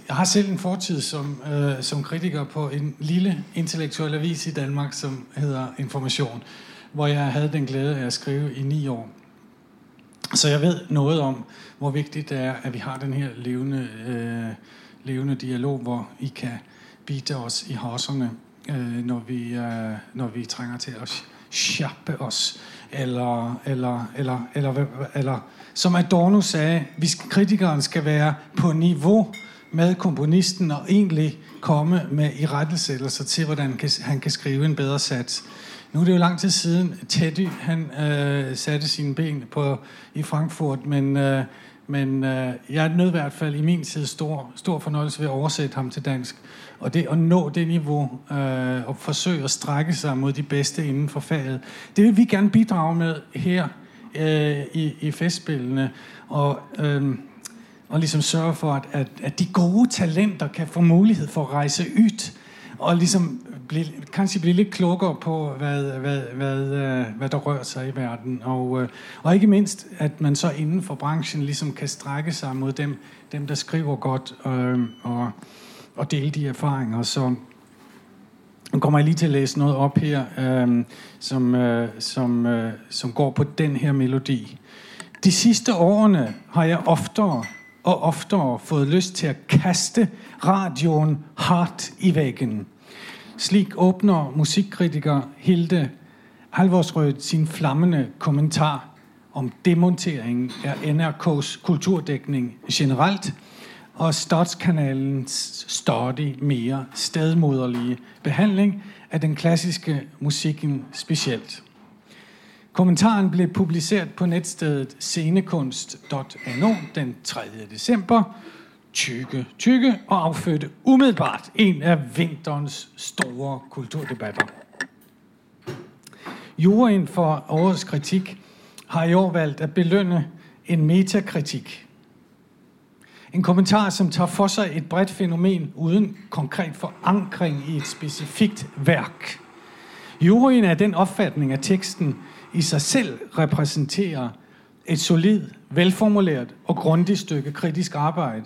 jeg, har selv en fortid som, øh, som, kritiker på en lille intellektuell avis i Danmark som heter Information, hvor jeg hadde den glede av å skrive i ni år. Så jeg vet noe om hvor viktig det er at vi har den her levende øh, levende dialog, hvor I kan bite oss i haserne, øh, når, vi, øh, når vi trenger til å sjappe oss. Eller, eller, eller, eller, eller som Adorno sa, hvis kritikeren skal være på nivå med komponisten og egentlig komme med irettesettelser til hvordan han kan skrive en bedre sats. Nå er det jo lang tid siden Teddy han øh, satte sine ben på, i Frankfurt, men øh, men øh, jeg nød i hvert fall i min tid stor, stor fornøyelse ved å oversette ham til dansk. Og det å nå det niveau øh, og forsøge å strække seg mot de bedste inden for faget, det vil vi gerne bidrage med her øh, i, i Festspillene. Og, øh, og liksom sørge for at, at, at, de gode talenter kan få mulighet for å rejse ut. Og liksom bli, kanskje bli litt klokere på hva, hva, hva, hva der rører seg i verden. Og, og, ikke minst at man så innenfor bransjen liksom kan strekke seg mot dem, dem der skriver godt, øh, og, og, dele de erfaringer. Så kommer jeg lige til å lese noe opp her øh, som, øh, som, øh, som, går på den her melodi. De siste årene har jeg oftere og oftere fått lyst til å kaste radioen hardt i veggen. Slik åpner musikkritiker Hilde Halvorsrød sin flammende kommentar om demonteringen av NRKs kulturdekning generelt og Statskanalens stadig mer stedmoderlige behandling av den klassiske musikken spesielt. Kommentaren ble publisert på nettstedet scenekunst.no den 3. desember tykke, tykke og affødte umiddelbart en av vinterens store kulturdebatter. Juryen for årets kritikk har i år valgt å belønne en metakritikk. En kommentar som tar for seg et bredt fenomen uten konkret forankring i et spesifikt verk. Juryen er den oppfatning at teksten i seg selv representerer et solid, velformulert og grundig stykke kritisk arbeid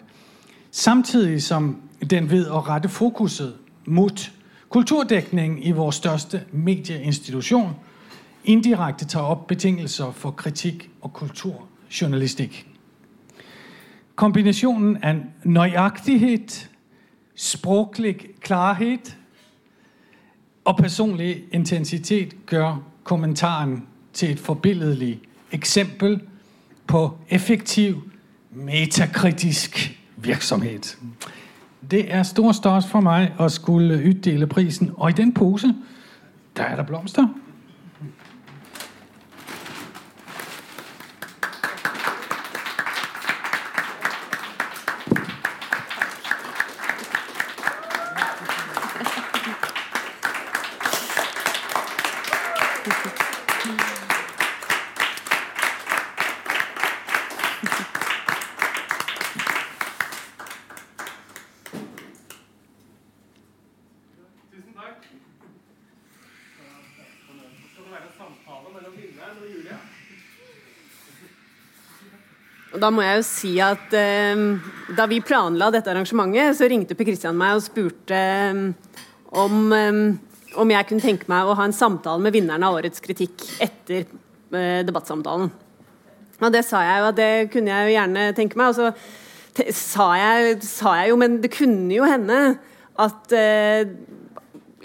samtidig som den ved å rette fokuset mot kulturdekning i vår største medieinstitusjon indirekte tar opp betingelser for kritikk og kulturjournalistikk. Kombinasjonen av nøyaktighet, språklig klarhet og personlig intensitet gjør kommentaren til et forbilledlig eksempel på effektiv metakritisk virksomhet. Det er stor stas for meg å skulle utdele prisen, og i den pose der er det blomster. Tusen takk. Skal det være en samtale mellom vinneren og Julie? Og da må jeg jo si at eh, da vi planla dette arrangementet, så ringte Per Kristian meg og spurte eh, om, eh, om jeg kunne tenke meg å ha en samtale med vinneren av årets kritikk etter debattsamtalen. Og det sa jeg jo at det kunne jeg jo gjerne tenke meg. Og så sa jeg, sa jeg jo, men det kunne jo hende at eh,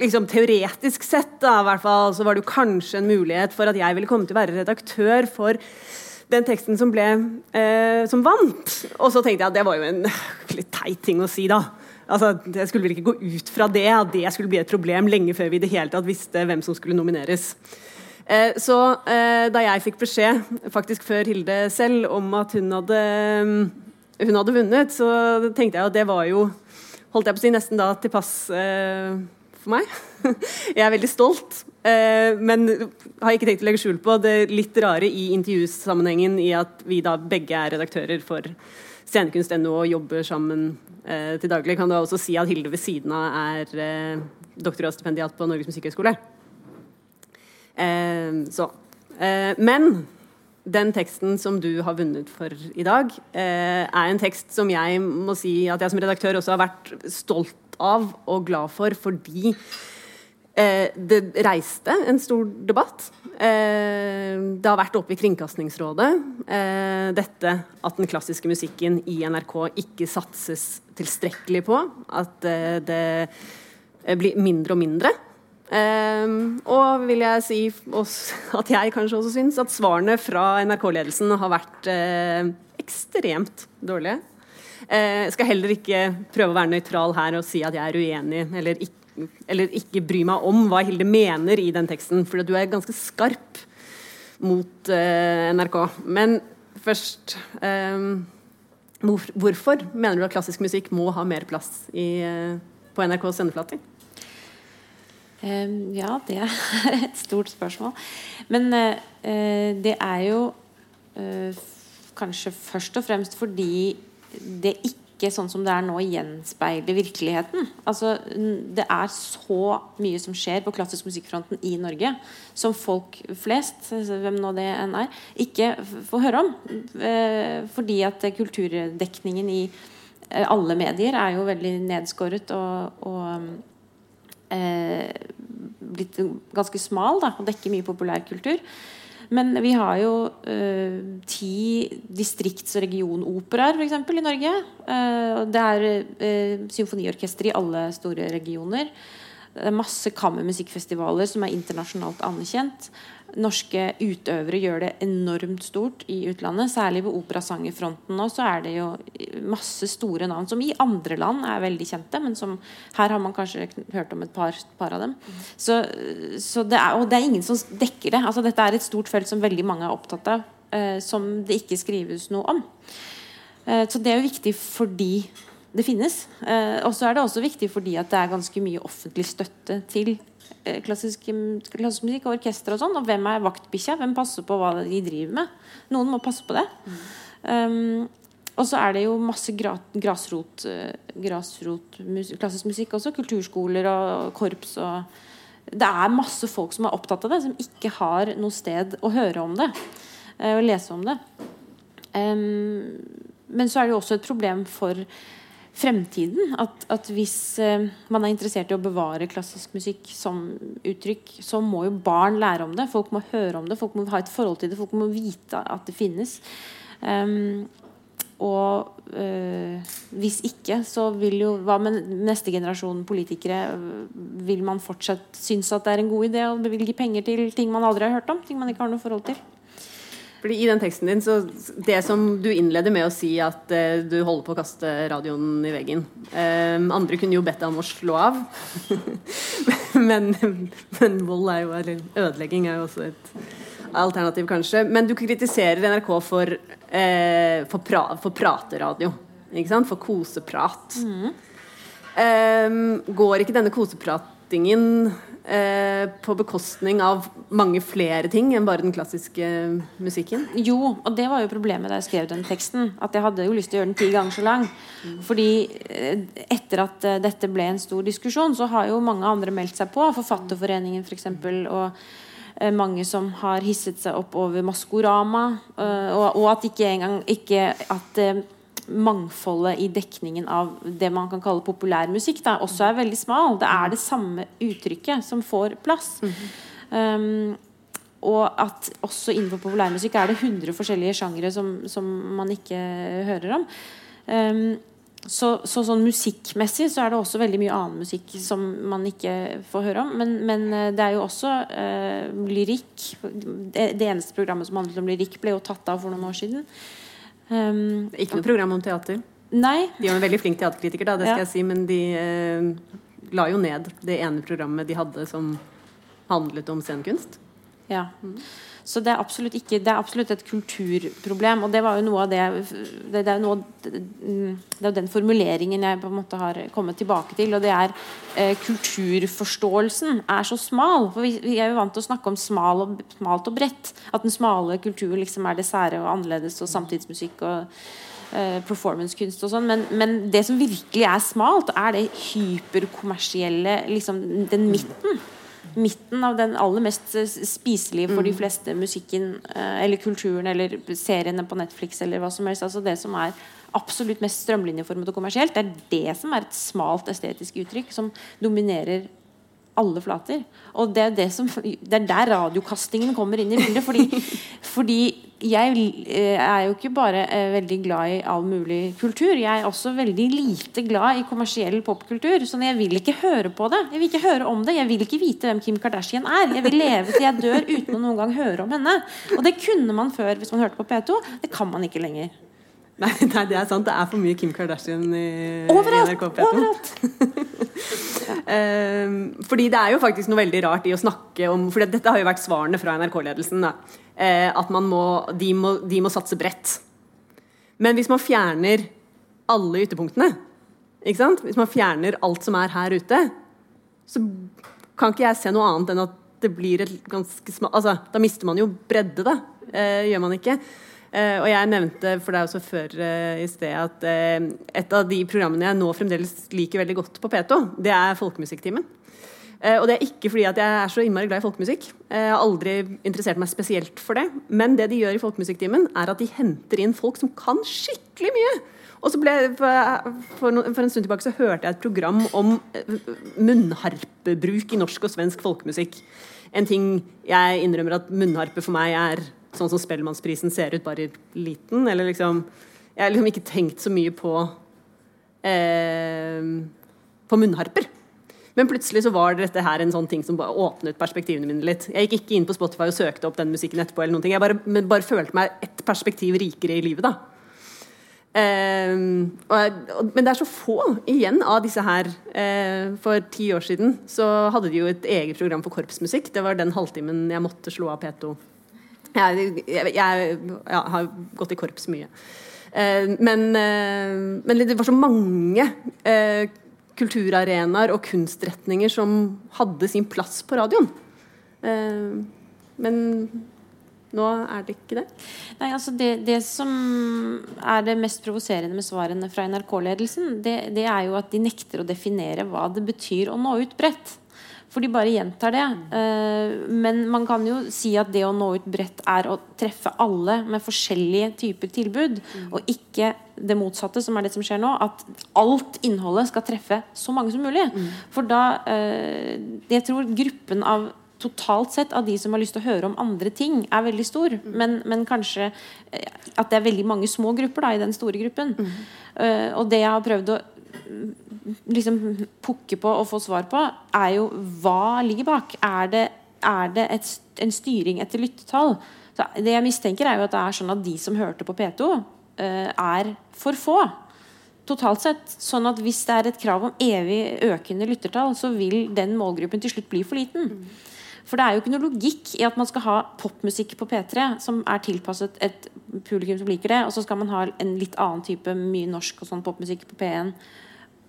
liksom teoretisk sett da, hvert fall, så var det jo kanskje en mulighet for at jeg ville komme til å være redaktør for den teksten som ble eh, som vant. Og så tenkte jeg at det var jo en litt teit ting å si, da. Altså, Jeg skulle vel ikke gå ut fra det, at det skulle bli et problem lenge før vi i det hele tatt visste hvem som skulle nomineres. Eh, så eh, da jeg fikk beskjed, faktisk før Hilde selv, om at hun hadde, hun hadde vunnet, så tenkte jeg at det var jo holdt jeg på å si nesten da til pass eh, for meg. <laughs> Jeg er veldig stolt, eh, men har ikke tenkt å legge skjul på det litt rare i intervjusammenhengen i at vi da begge er redaktører for scenekunst.no og jobber sammen eh, til daglig. Kan du også si at Hilde ved siden av er eh, doktorgradsstipendiat på Norges musikkhøgskole. Eh, så. Eh, men den teksten som du har vunnet for i dag, eh, er en tekst som jeg må si at jeg som redaktør også har vært stolt av og glad for, fordi eh, det reiste en stor debatt. Eh, det har vært oppe i Kringkastingsrådet, eh, dette at den klassiske musikken i NRK ikke satses tilstrekkelig på. At eh, det eh, blir mindre og mindre. Ehm, og vil jeg si <laughs> at jeg kanskje også syns at svarene fra NRK-ledelsen har vært eh, ekstremt dårlige. Eh, jeg skal heller ikke prøve å være nøytral her og si at jeg er uenig eller ikke, eller ikke bry meg om hva Hilde mener i den teksten, for du er ganske skarp mot eh, NRK. Men først hvor, Hvorfor mener du at klassisk musikk må ha mer plass i, eh, på NRKs sendeflater? Um, ja, det er <laughs> et stort spørsmål. Men eh, eh, det er jo uh, kanskje først og fremst fordi det ikke, sånn som det er nå, gjenspeiler virkeligheten. Altså, det er så mye som skjer på klassisk musikkfronten i Norge, som folk flest, hvem nå det enn er, ikke får høre om. Eh, fordi at kulturdekningen i eh, alle medier er jo veldig nedskåret og, og eh, blitt ganske smal da, og dekker mye populærkultur. Men vi har jo eh, ti distrikts- og regionoperaer eksempel, i Norge. Eh, det er eh, symfoniorkester i alle store regioner. Det er masse kammermusikkfestivaler som er internasjonalt anerkjent. Norske utøvere gjør det enormt stort i utlandet. Særlig på operasangerfronten nå så er det jo masse store navn som i andre land er veldig kjente, men som her har man kanskje hørt om et par, par av dem. Så, så det er, og det er ingen som dekker det. Altså, dette er et stort felt som veldig mange er opptatt av, eh, som det ikke skrives noe om. Eh, så det er jo viktig fordi det finnes. Eh, og så er det også viktig fordi at det er ganske mye offentlig støtte til klassisk, klassisk musikk og orkester og sånn. Og hvem er vaktbikkja? Hvem passer på hva de driver med? Noen må passe på det. Um, og så er det jo masse gra grasrot, eh, grasrot mus klassisk musikk også. Kulturskoler og korps og Det er masse folk som er opptatt av det, som ikke har noe sted å høre om det. eh, Og lese om det. Um, men så er det jo også et problem for fremtiden. At, at hvis eh, man er interessert i å bevare klassisk musikk som uttrykk, så må jo barn lære om det. Folk må høre om det, folk må ha et forhold til det, folk må vite at det finnes. Um, og øh, hvis ikke, så vil jo Hva med neste generasjon politikere? Vil man fortsatt synes at det er en god idé å bevilge penger til ting man aldri har hørt om? Ting man ikke har noe forhold til? Fordi I den teksten din, så det som du innleder med å si at uh, du holder på å kaste radioen i veggen um, Andre kunne jo bedt deg om å slå av. <laughs> men, men, vold er jo, eller ødelegging er jo også et alternativ, kanskje. Men du kritiserer NRK for, uh, for, pra, for prateradio. Ikke sant? For koseprat. Mm. Um, går ikke denne kosepratingen eh, på bekostning av mange flere ting enn bare den klassiske musikken? Jo, og det var jo problemet da jeg skrev den teksten. At jeg hadde jo lyst til å gjøre den ti ganger så lang. Fordi eh, etter at dette ble en stor diskusjon, så har jo mange andre meldt seg på. Forfatterforeningen f.eks. For og uh, mange som har hisset seg opp over Maskorama. Og, og, at ikke engang ikke at mangfoldet i dekningen av det man kan kalle populærmusikk, da, også er veldig smal. Det er det samme uttrykket som får plass. Mm -hmm. um, og at også innenfor populærmusikk er det 100 forskjellige sjangere som, som man ikke hører om. Um, så, så, sånn musikkmessig så er det også veldig mye annen musikk som man ikke får høre om. Men, men eh, det er jo også uh, lyrikk. Det, det, eneste programmet som handlet om lyrikk, ble jo tatt av for noen år siden. Um, ikke noe program om teater? Nei. De er en veldig flink teaterkritiker, da, det skal ja. jeg si, men de eh, la jo ned det ene programmet de hadde som handlet om scenekunst. Ja. Mm. Så det er absolutt ikke Det er absolutt et kulturproblem. Og det var jo noe av det Det, det er, noe, det jo den formuleringen jeg på en måte har kommet tilbake til. Og det er eh, kulturforståelsen er så smal. For vi, vi, er jo vant til å snakke om smal og, smalt og bredt. At den smale kulturen liksom er det sære og annerledes og samtidsmusikk og eh, performancekunst og sånn. Men, men, det som virkelig er smalt, er det hyperkommersielle, liksom den midten midten av den aller mest eh, spiselige for de mm. fleste musikken eh, eller kulturen eller seriene på Netflix eller hva som helst. Altså det som er absolutt mest strømlinjeformet og kommersielt, det er det som er et smalt estetisk uttrykk som dominerer alle flater. Og det er, det som, det er der radiokastingen kommer inn i bildet. Fordi, <laughs> fordi jeg eh, er jo ikke bare eh, veldig glad i all mulig kultur. Jeg er også veldig lite glad i kommersiell popkultur. Så jeg vil ikke høre på det. Jeg vil ikke høre om det. Jeg vil ikke vite hvem Kim Kardashian er. Jeg vil leve til jeg dør uten å noen gang høre om henne. Og det kunne man før hvis man hørte på P2. Det kan man ikke lenger. Nei, nei, det er sant. Det er for mye Kim Kardashian i, overalt, i NRK P2. Overalt! um, <laughs> fordi det er jo faktisk noe veldig rart i å snakke om For dette har jo vært svarene fra NRK-ledelsen. Uh, at må, de, må, de må satse bredt. Men hvis man fjerner alle ytterpunktene, ikke sant? hvis man fjerner alt som er her ute, så kan ikke jeg se noe annet enn at det blir et ganske smalt altså, Da mister man jo bredde, da. Uh, gjør man ikke? Uh, og jeg nevnte for deg også før uh, i sted at uh, et av de programmene jeg nå fremdeles liker veldig godt på P2, det er Folkemusikktimen. og det er ikke fordi at jeg er så innmari glad i folkemusikk. jeg har aldri interessert meg spesielt for det. Men det de gjør i Folkemusikktimen, er at de henter inn folk som kan skikkelig mye. Og så ble, for, en stund tilbake så hørte jeg et program om munnharpebruk i norsk og svensk folkemusikk. En ting jeg innrømmer at munnharpe for meg er sånn som Spellemannsprisen ser ut, bare liten. Eller liksom Jeg har liksom ikke tenkt så mye på eh, på munnharper. Men plutselig så var dette her en sånn ting som bare åpnet perspektivene mine litt. Jeg gikk ikke inn på Spotify og søkte opp den musikken etterpå. eller noen ting. Jeg bare, bare følte meg et perspektiv rikere i livet, da. Um, og, og, men det er så få igjen av disse her. Uh, for ti år siden så hadde de jo et eget program for korpsmusikk. Det var den halvtimen jeg måtte slå av P2 jeg, jeg, jeg, jeg har gått i korps mye. Eh, men, eh, men, det var så mange eh, kulturarenaer og kunstretninger som hadde sin plass på radioen. Eh, men nå er det ikke det. Nei, altså det, det som er det mest provoserende med svarene fra NRK-ledelsen, det, det, er jo at de nekter å definere hva det betyr å nå ut bredt. For de bare gjentar det. Eh, men man kan jo si at det å nå ut bredt er å treffe alle med forskjellige typer tilbud, og ikke det motsatte, som er det som skjer nå. At alt innholdet skal treffe så mange som mulig. For da eh, Jeg tror gruppen av totalt sett av de som har lyst til å høre om andre ting, er veldig stor. Men, men kanskje eh, at det er veldig mange små grupper da, i den store gruppen. Og det jeg har prøvd å mm, liksom pukke på og få svar på, er jo hva ligger bak. Er det, er det et, en styring etter lyttetall? Så det jeg mistenker, er jo at det er sånn at de som hørte på P2, eh, er for få. Totalt sett. Sånn at hvis det er et krav om evig økende lyttertall, så vil den målgruppen til slutt bli for liten. For det er jo ikke noe logikk i at man skal ha popmusikk på P3 som er tilpasset et publikum som liker det, og så skal man ha en litt annen type mye norsk og sånn popmusikk på P1.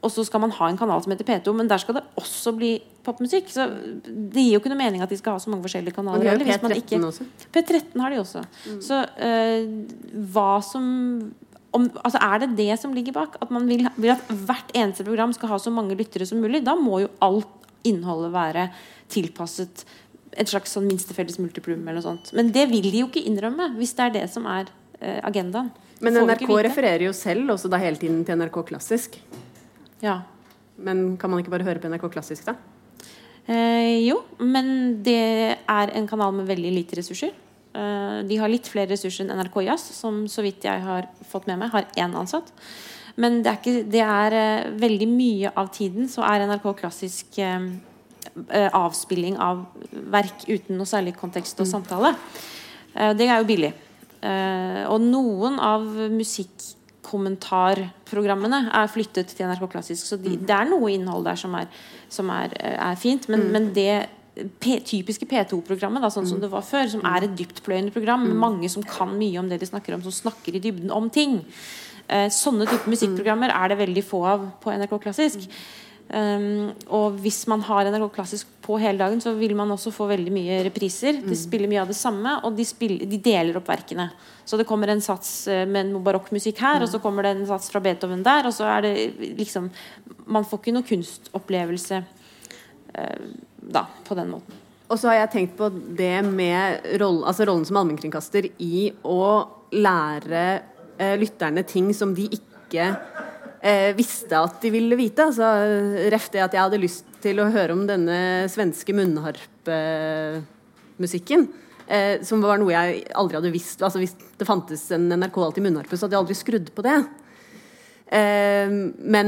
Og så skal man ha en kanal som heter P2, men der skal det også bli popmusikk. Så det gir jo ikke noe mening at de skal ha så mange forskjellige Og kanaler. de har heller, jo P13 ikke- også. P13 har de også. Så uh, hva som om, altså Er det det som ligger bak? At man vil, vil at hvert eneste program skal ha så mange lyttere som mulig? Da må jo alt innholdet være tilpasset et slags sånn minstefelles multiplum eller noe sånt. Men det vil de jo ikke innrømme, hvis det er det som er uh, agendaen. Men NRK refererer jo selv også da hele tiden til NRK Klassisk. Ja. Men kan man ikke bare høre på NRK Klassisk, da? Eh, jo, men det er en kanal med veldig lite ressurser. Eh, de har litt flere ressurser enn NRK Jazz, som så vidt jeg har fått med meg, har én ansatt. Men det er, ikke, det er eh, veldig mye av tiden så er NRK klassisk eh, eh, avspilling av verk uten noe særlig kontekst og samtale. Eh, det er jo billig. Eh, og noen av musikkommentarprogrammene er flyttet til NRK Klassisk, så de, det er noe innhold der som er, som er, eh, er fint. Men, men det P typiske P2-programmet, da, sånn som det var før, som er et dyptpløyende program med mange som kan mye om det de snakker om, som snakker i dybden om ting. Eh, sånne type musikkprogrammer er det veldig få av på NRK Klassisk. Um, og hvis man har NRK Klassisk på hele dagen, så vil man også få veldig mye repriser. De spiller mye av det samme, og de, spiller, de deler opp verkene. Så det kommer en sats eh, med noe barokkmusikk her, og så kommer det en sats fra Beethoven der, og så er det liksom Man får ikke noe kunstopplevelse uh, da, på den måten. Og så har jeg tenkt på det med rollen, altså rollen som allmennkringkaster i å lære uh, lytterne ting som de ikke eh, visste at de ville vite. Altså, Ref det at jeg hadde lyst til å høre om denne svenske munnharpemusikken. Eh, som var noe jeg aldri hadde visst. Altså Hvis det fantes en NRK Alltid munnharpe, så hadde jeg aldri skrudd på det. Eh, men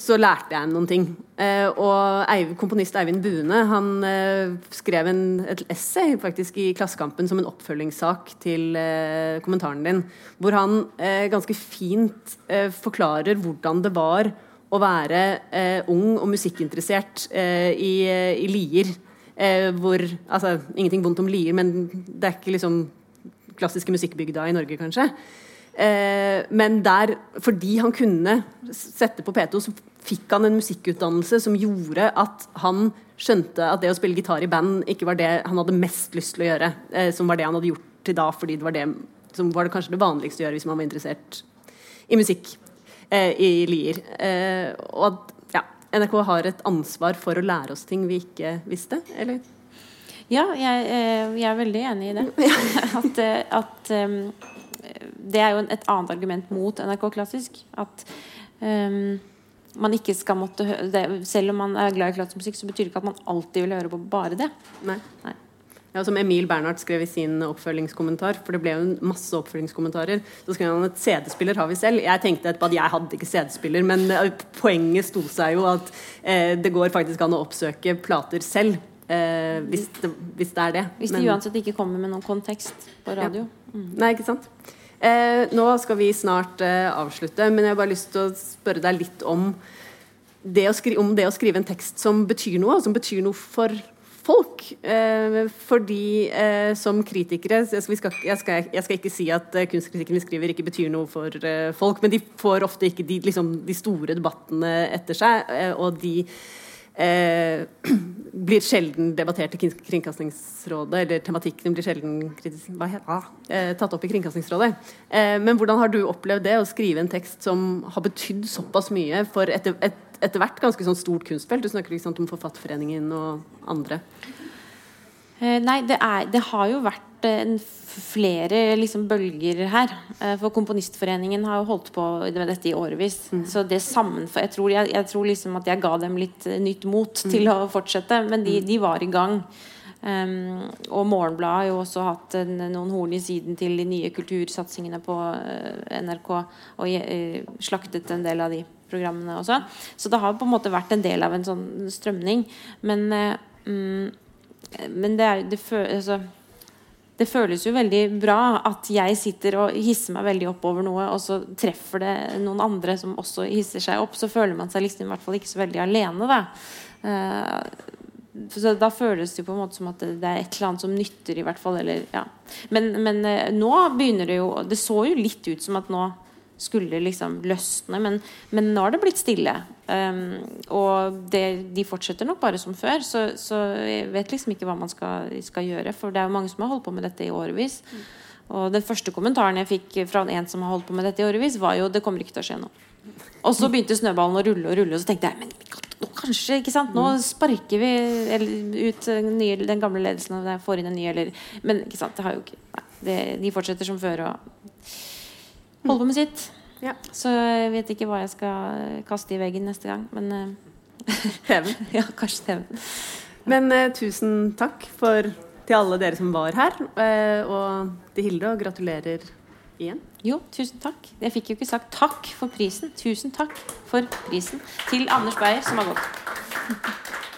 så lærte jeg noen ting. Eh, og komponist Eivind Buene han eh, skrev en, et essay faktisk i Klassekampen som en oppfølgingssak til eh, kommentaren din, hvor han ganske fint forklarer hvordan det var å være ung og musikkinteressert i, i Lier. Hvor Altså, ingenting vondt om Lier, men det er ikke liksom klassiske musikkbygda i Norge, kanskje. Eh, men der, fordi han kunne sette på P2, så fikk han en musikkutdannelse som gjorde at han skjønte at det å spille gitar i band ikke var det han hadde mest lyst til å gjøre. Eh, som var det han hadde gjort til da, fordi det var det som var det kanskje det vanligste å gjøre hvis man var interessert i musikk eh, i Lier. Eh, og at ja, NRK har et ansvar for å lære oss ting vi ikke visste, eller? Ja, jeg, eh, jeg er veldig enig i det. <laughs> at eh, at um, det er jo et annet argument mot NRK Klassisk. At um, man ikke skal måtte det, Selv om man er glad i klassisk musikk, så betyr det ikke at man alltid vil høre på bare det. Nei. Nei. Ja, som Emil Bernhardt skrev i sin oppfølgingskommentar, for det ble jo masse oppfølgingskommentarer, så skrev han at CD-spiller har vi selv. Jeg tenkte etterpå at jeg hadde ikke CD-spiller, men eh, poenget sto seg jo at eh, det går faktisk an å oppsøke plater selv. Eh, hvis, det, hvis det er det. Hvis Men- de uansett ikke kommer med noen kontekst på radio. Nei, ikke sant. Eh, nå skal vi snart eh, avslutte, men jeg har bare lyst til å spørre deg litt om det om det å skrive en tekst som betyr noe, som betyr noe for folk. Eh, fordi eh, som kritikere jeg skal, jeg, skal, jeg skal ikke si at eh, kunstkritikken vi skriver, ikke betyr noe for eh, folk, men de får ofte ikke de, liksom, de store debattene etter seg, og de eh, <clears throat> blir sjelden debattert i Kring- Kringkastingsrådet, eller tematikken blir sjelden heter, ah, eh, tatt opp i Kringkastingsrådet. Eh, men hvordan har du opplevd det, å skrive en tekst som har betydd såpass mye for et, et etter hvert ganske sånn stort kunstfelt. Du snakker sant, om Forfatterforeningen og andre. Eh, nei, det, er, det, har jo vært eh, flere liksom, bølger her. Eh, for Komponistforeningen har jo holdt på med dette i årevis. Mm. Så det sammenfor, jeg tror, jeg, jeg tror liksom at jeg ga dem litt nytt mot mm. til å fortsette, men de, mm. de var i gang. Um, og Morgenbladet har jo også hatt en, noen horn i siden til de nye kultursatsingene på uh, NRK. Og uh, slaktet en del av de programmene også. Så det har på en måte vært en del av en sånn strømning. Men, uh, um, men det, er, det, føl, altså, det, føles jo veldig bra at jeg sitter og hisser meg veldig opp over noe, og så treffer det noen andre som også hisser seg opp. Så føler man seg liksom i hvert fall ikke så veldig alene. da så da føles det jo på en måte som at det, er et eller annet som nytter, i hvert fall. Eller, ja. men, men, eh, nå begynner det jo Det så jo litt ut som at nå skulle liksom løsne, men, men nå har det blitt stille. Um, og det, de fortsetter nok bare som før, så, så, jeg vet liksom ikke hva man skal, skal, gjøre. For det er jo mange som har holdt på med dette i årevis. Mm. Og den første kommentaren jeg fikk fra en som har holdt på med dette i årevis, var jo 'det kommer ikke til å skje noe'. Og så begynte snøballen å rulle og rulle, og så tenkte jeg men nå kanskje, ikke sant? Nå sparker vi ut den gamle ledelsen og får inn en ny, eller Men ikke sant, det har jo ikke nei, det, De fortsetter som før og holder på med sitt. Ja. Så jeg vet ikke hva jeg skal kaste i veggen neste gang, men eh, <laughs> TV. ja, kanskje TV. Men uh, tusen takk for, til alle dere som var her, uh, og til Hilde, og gratulerer igjen. Jo, tusen takk. Jeg fikk jo ikke sagt takk for prisen. Tusen takk for prisen til Anders Beyer, som har gått.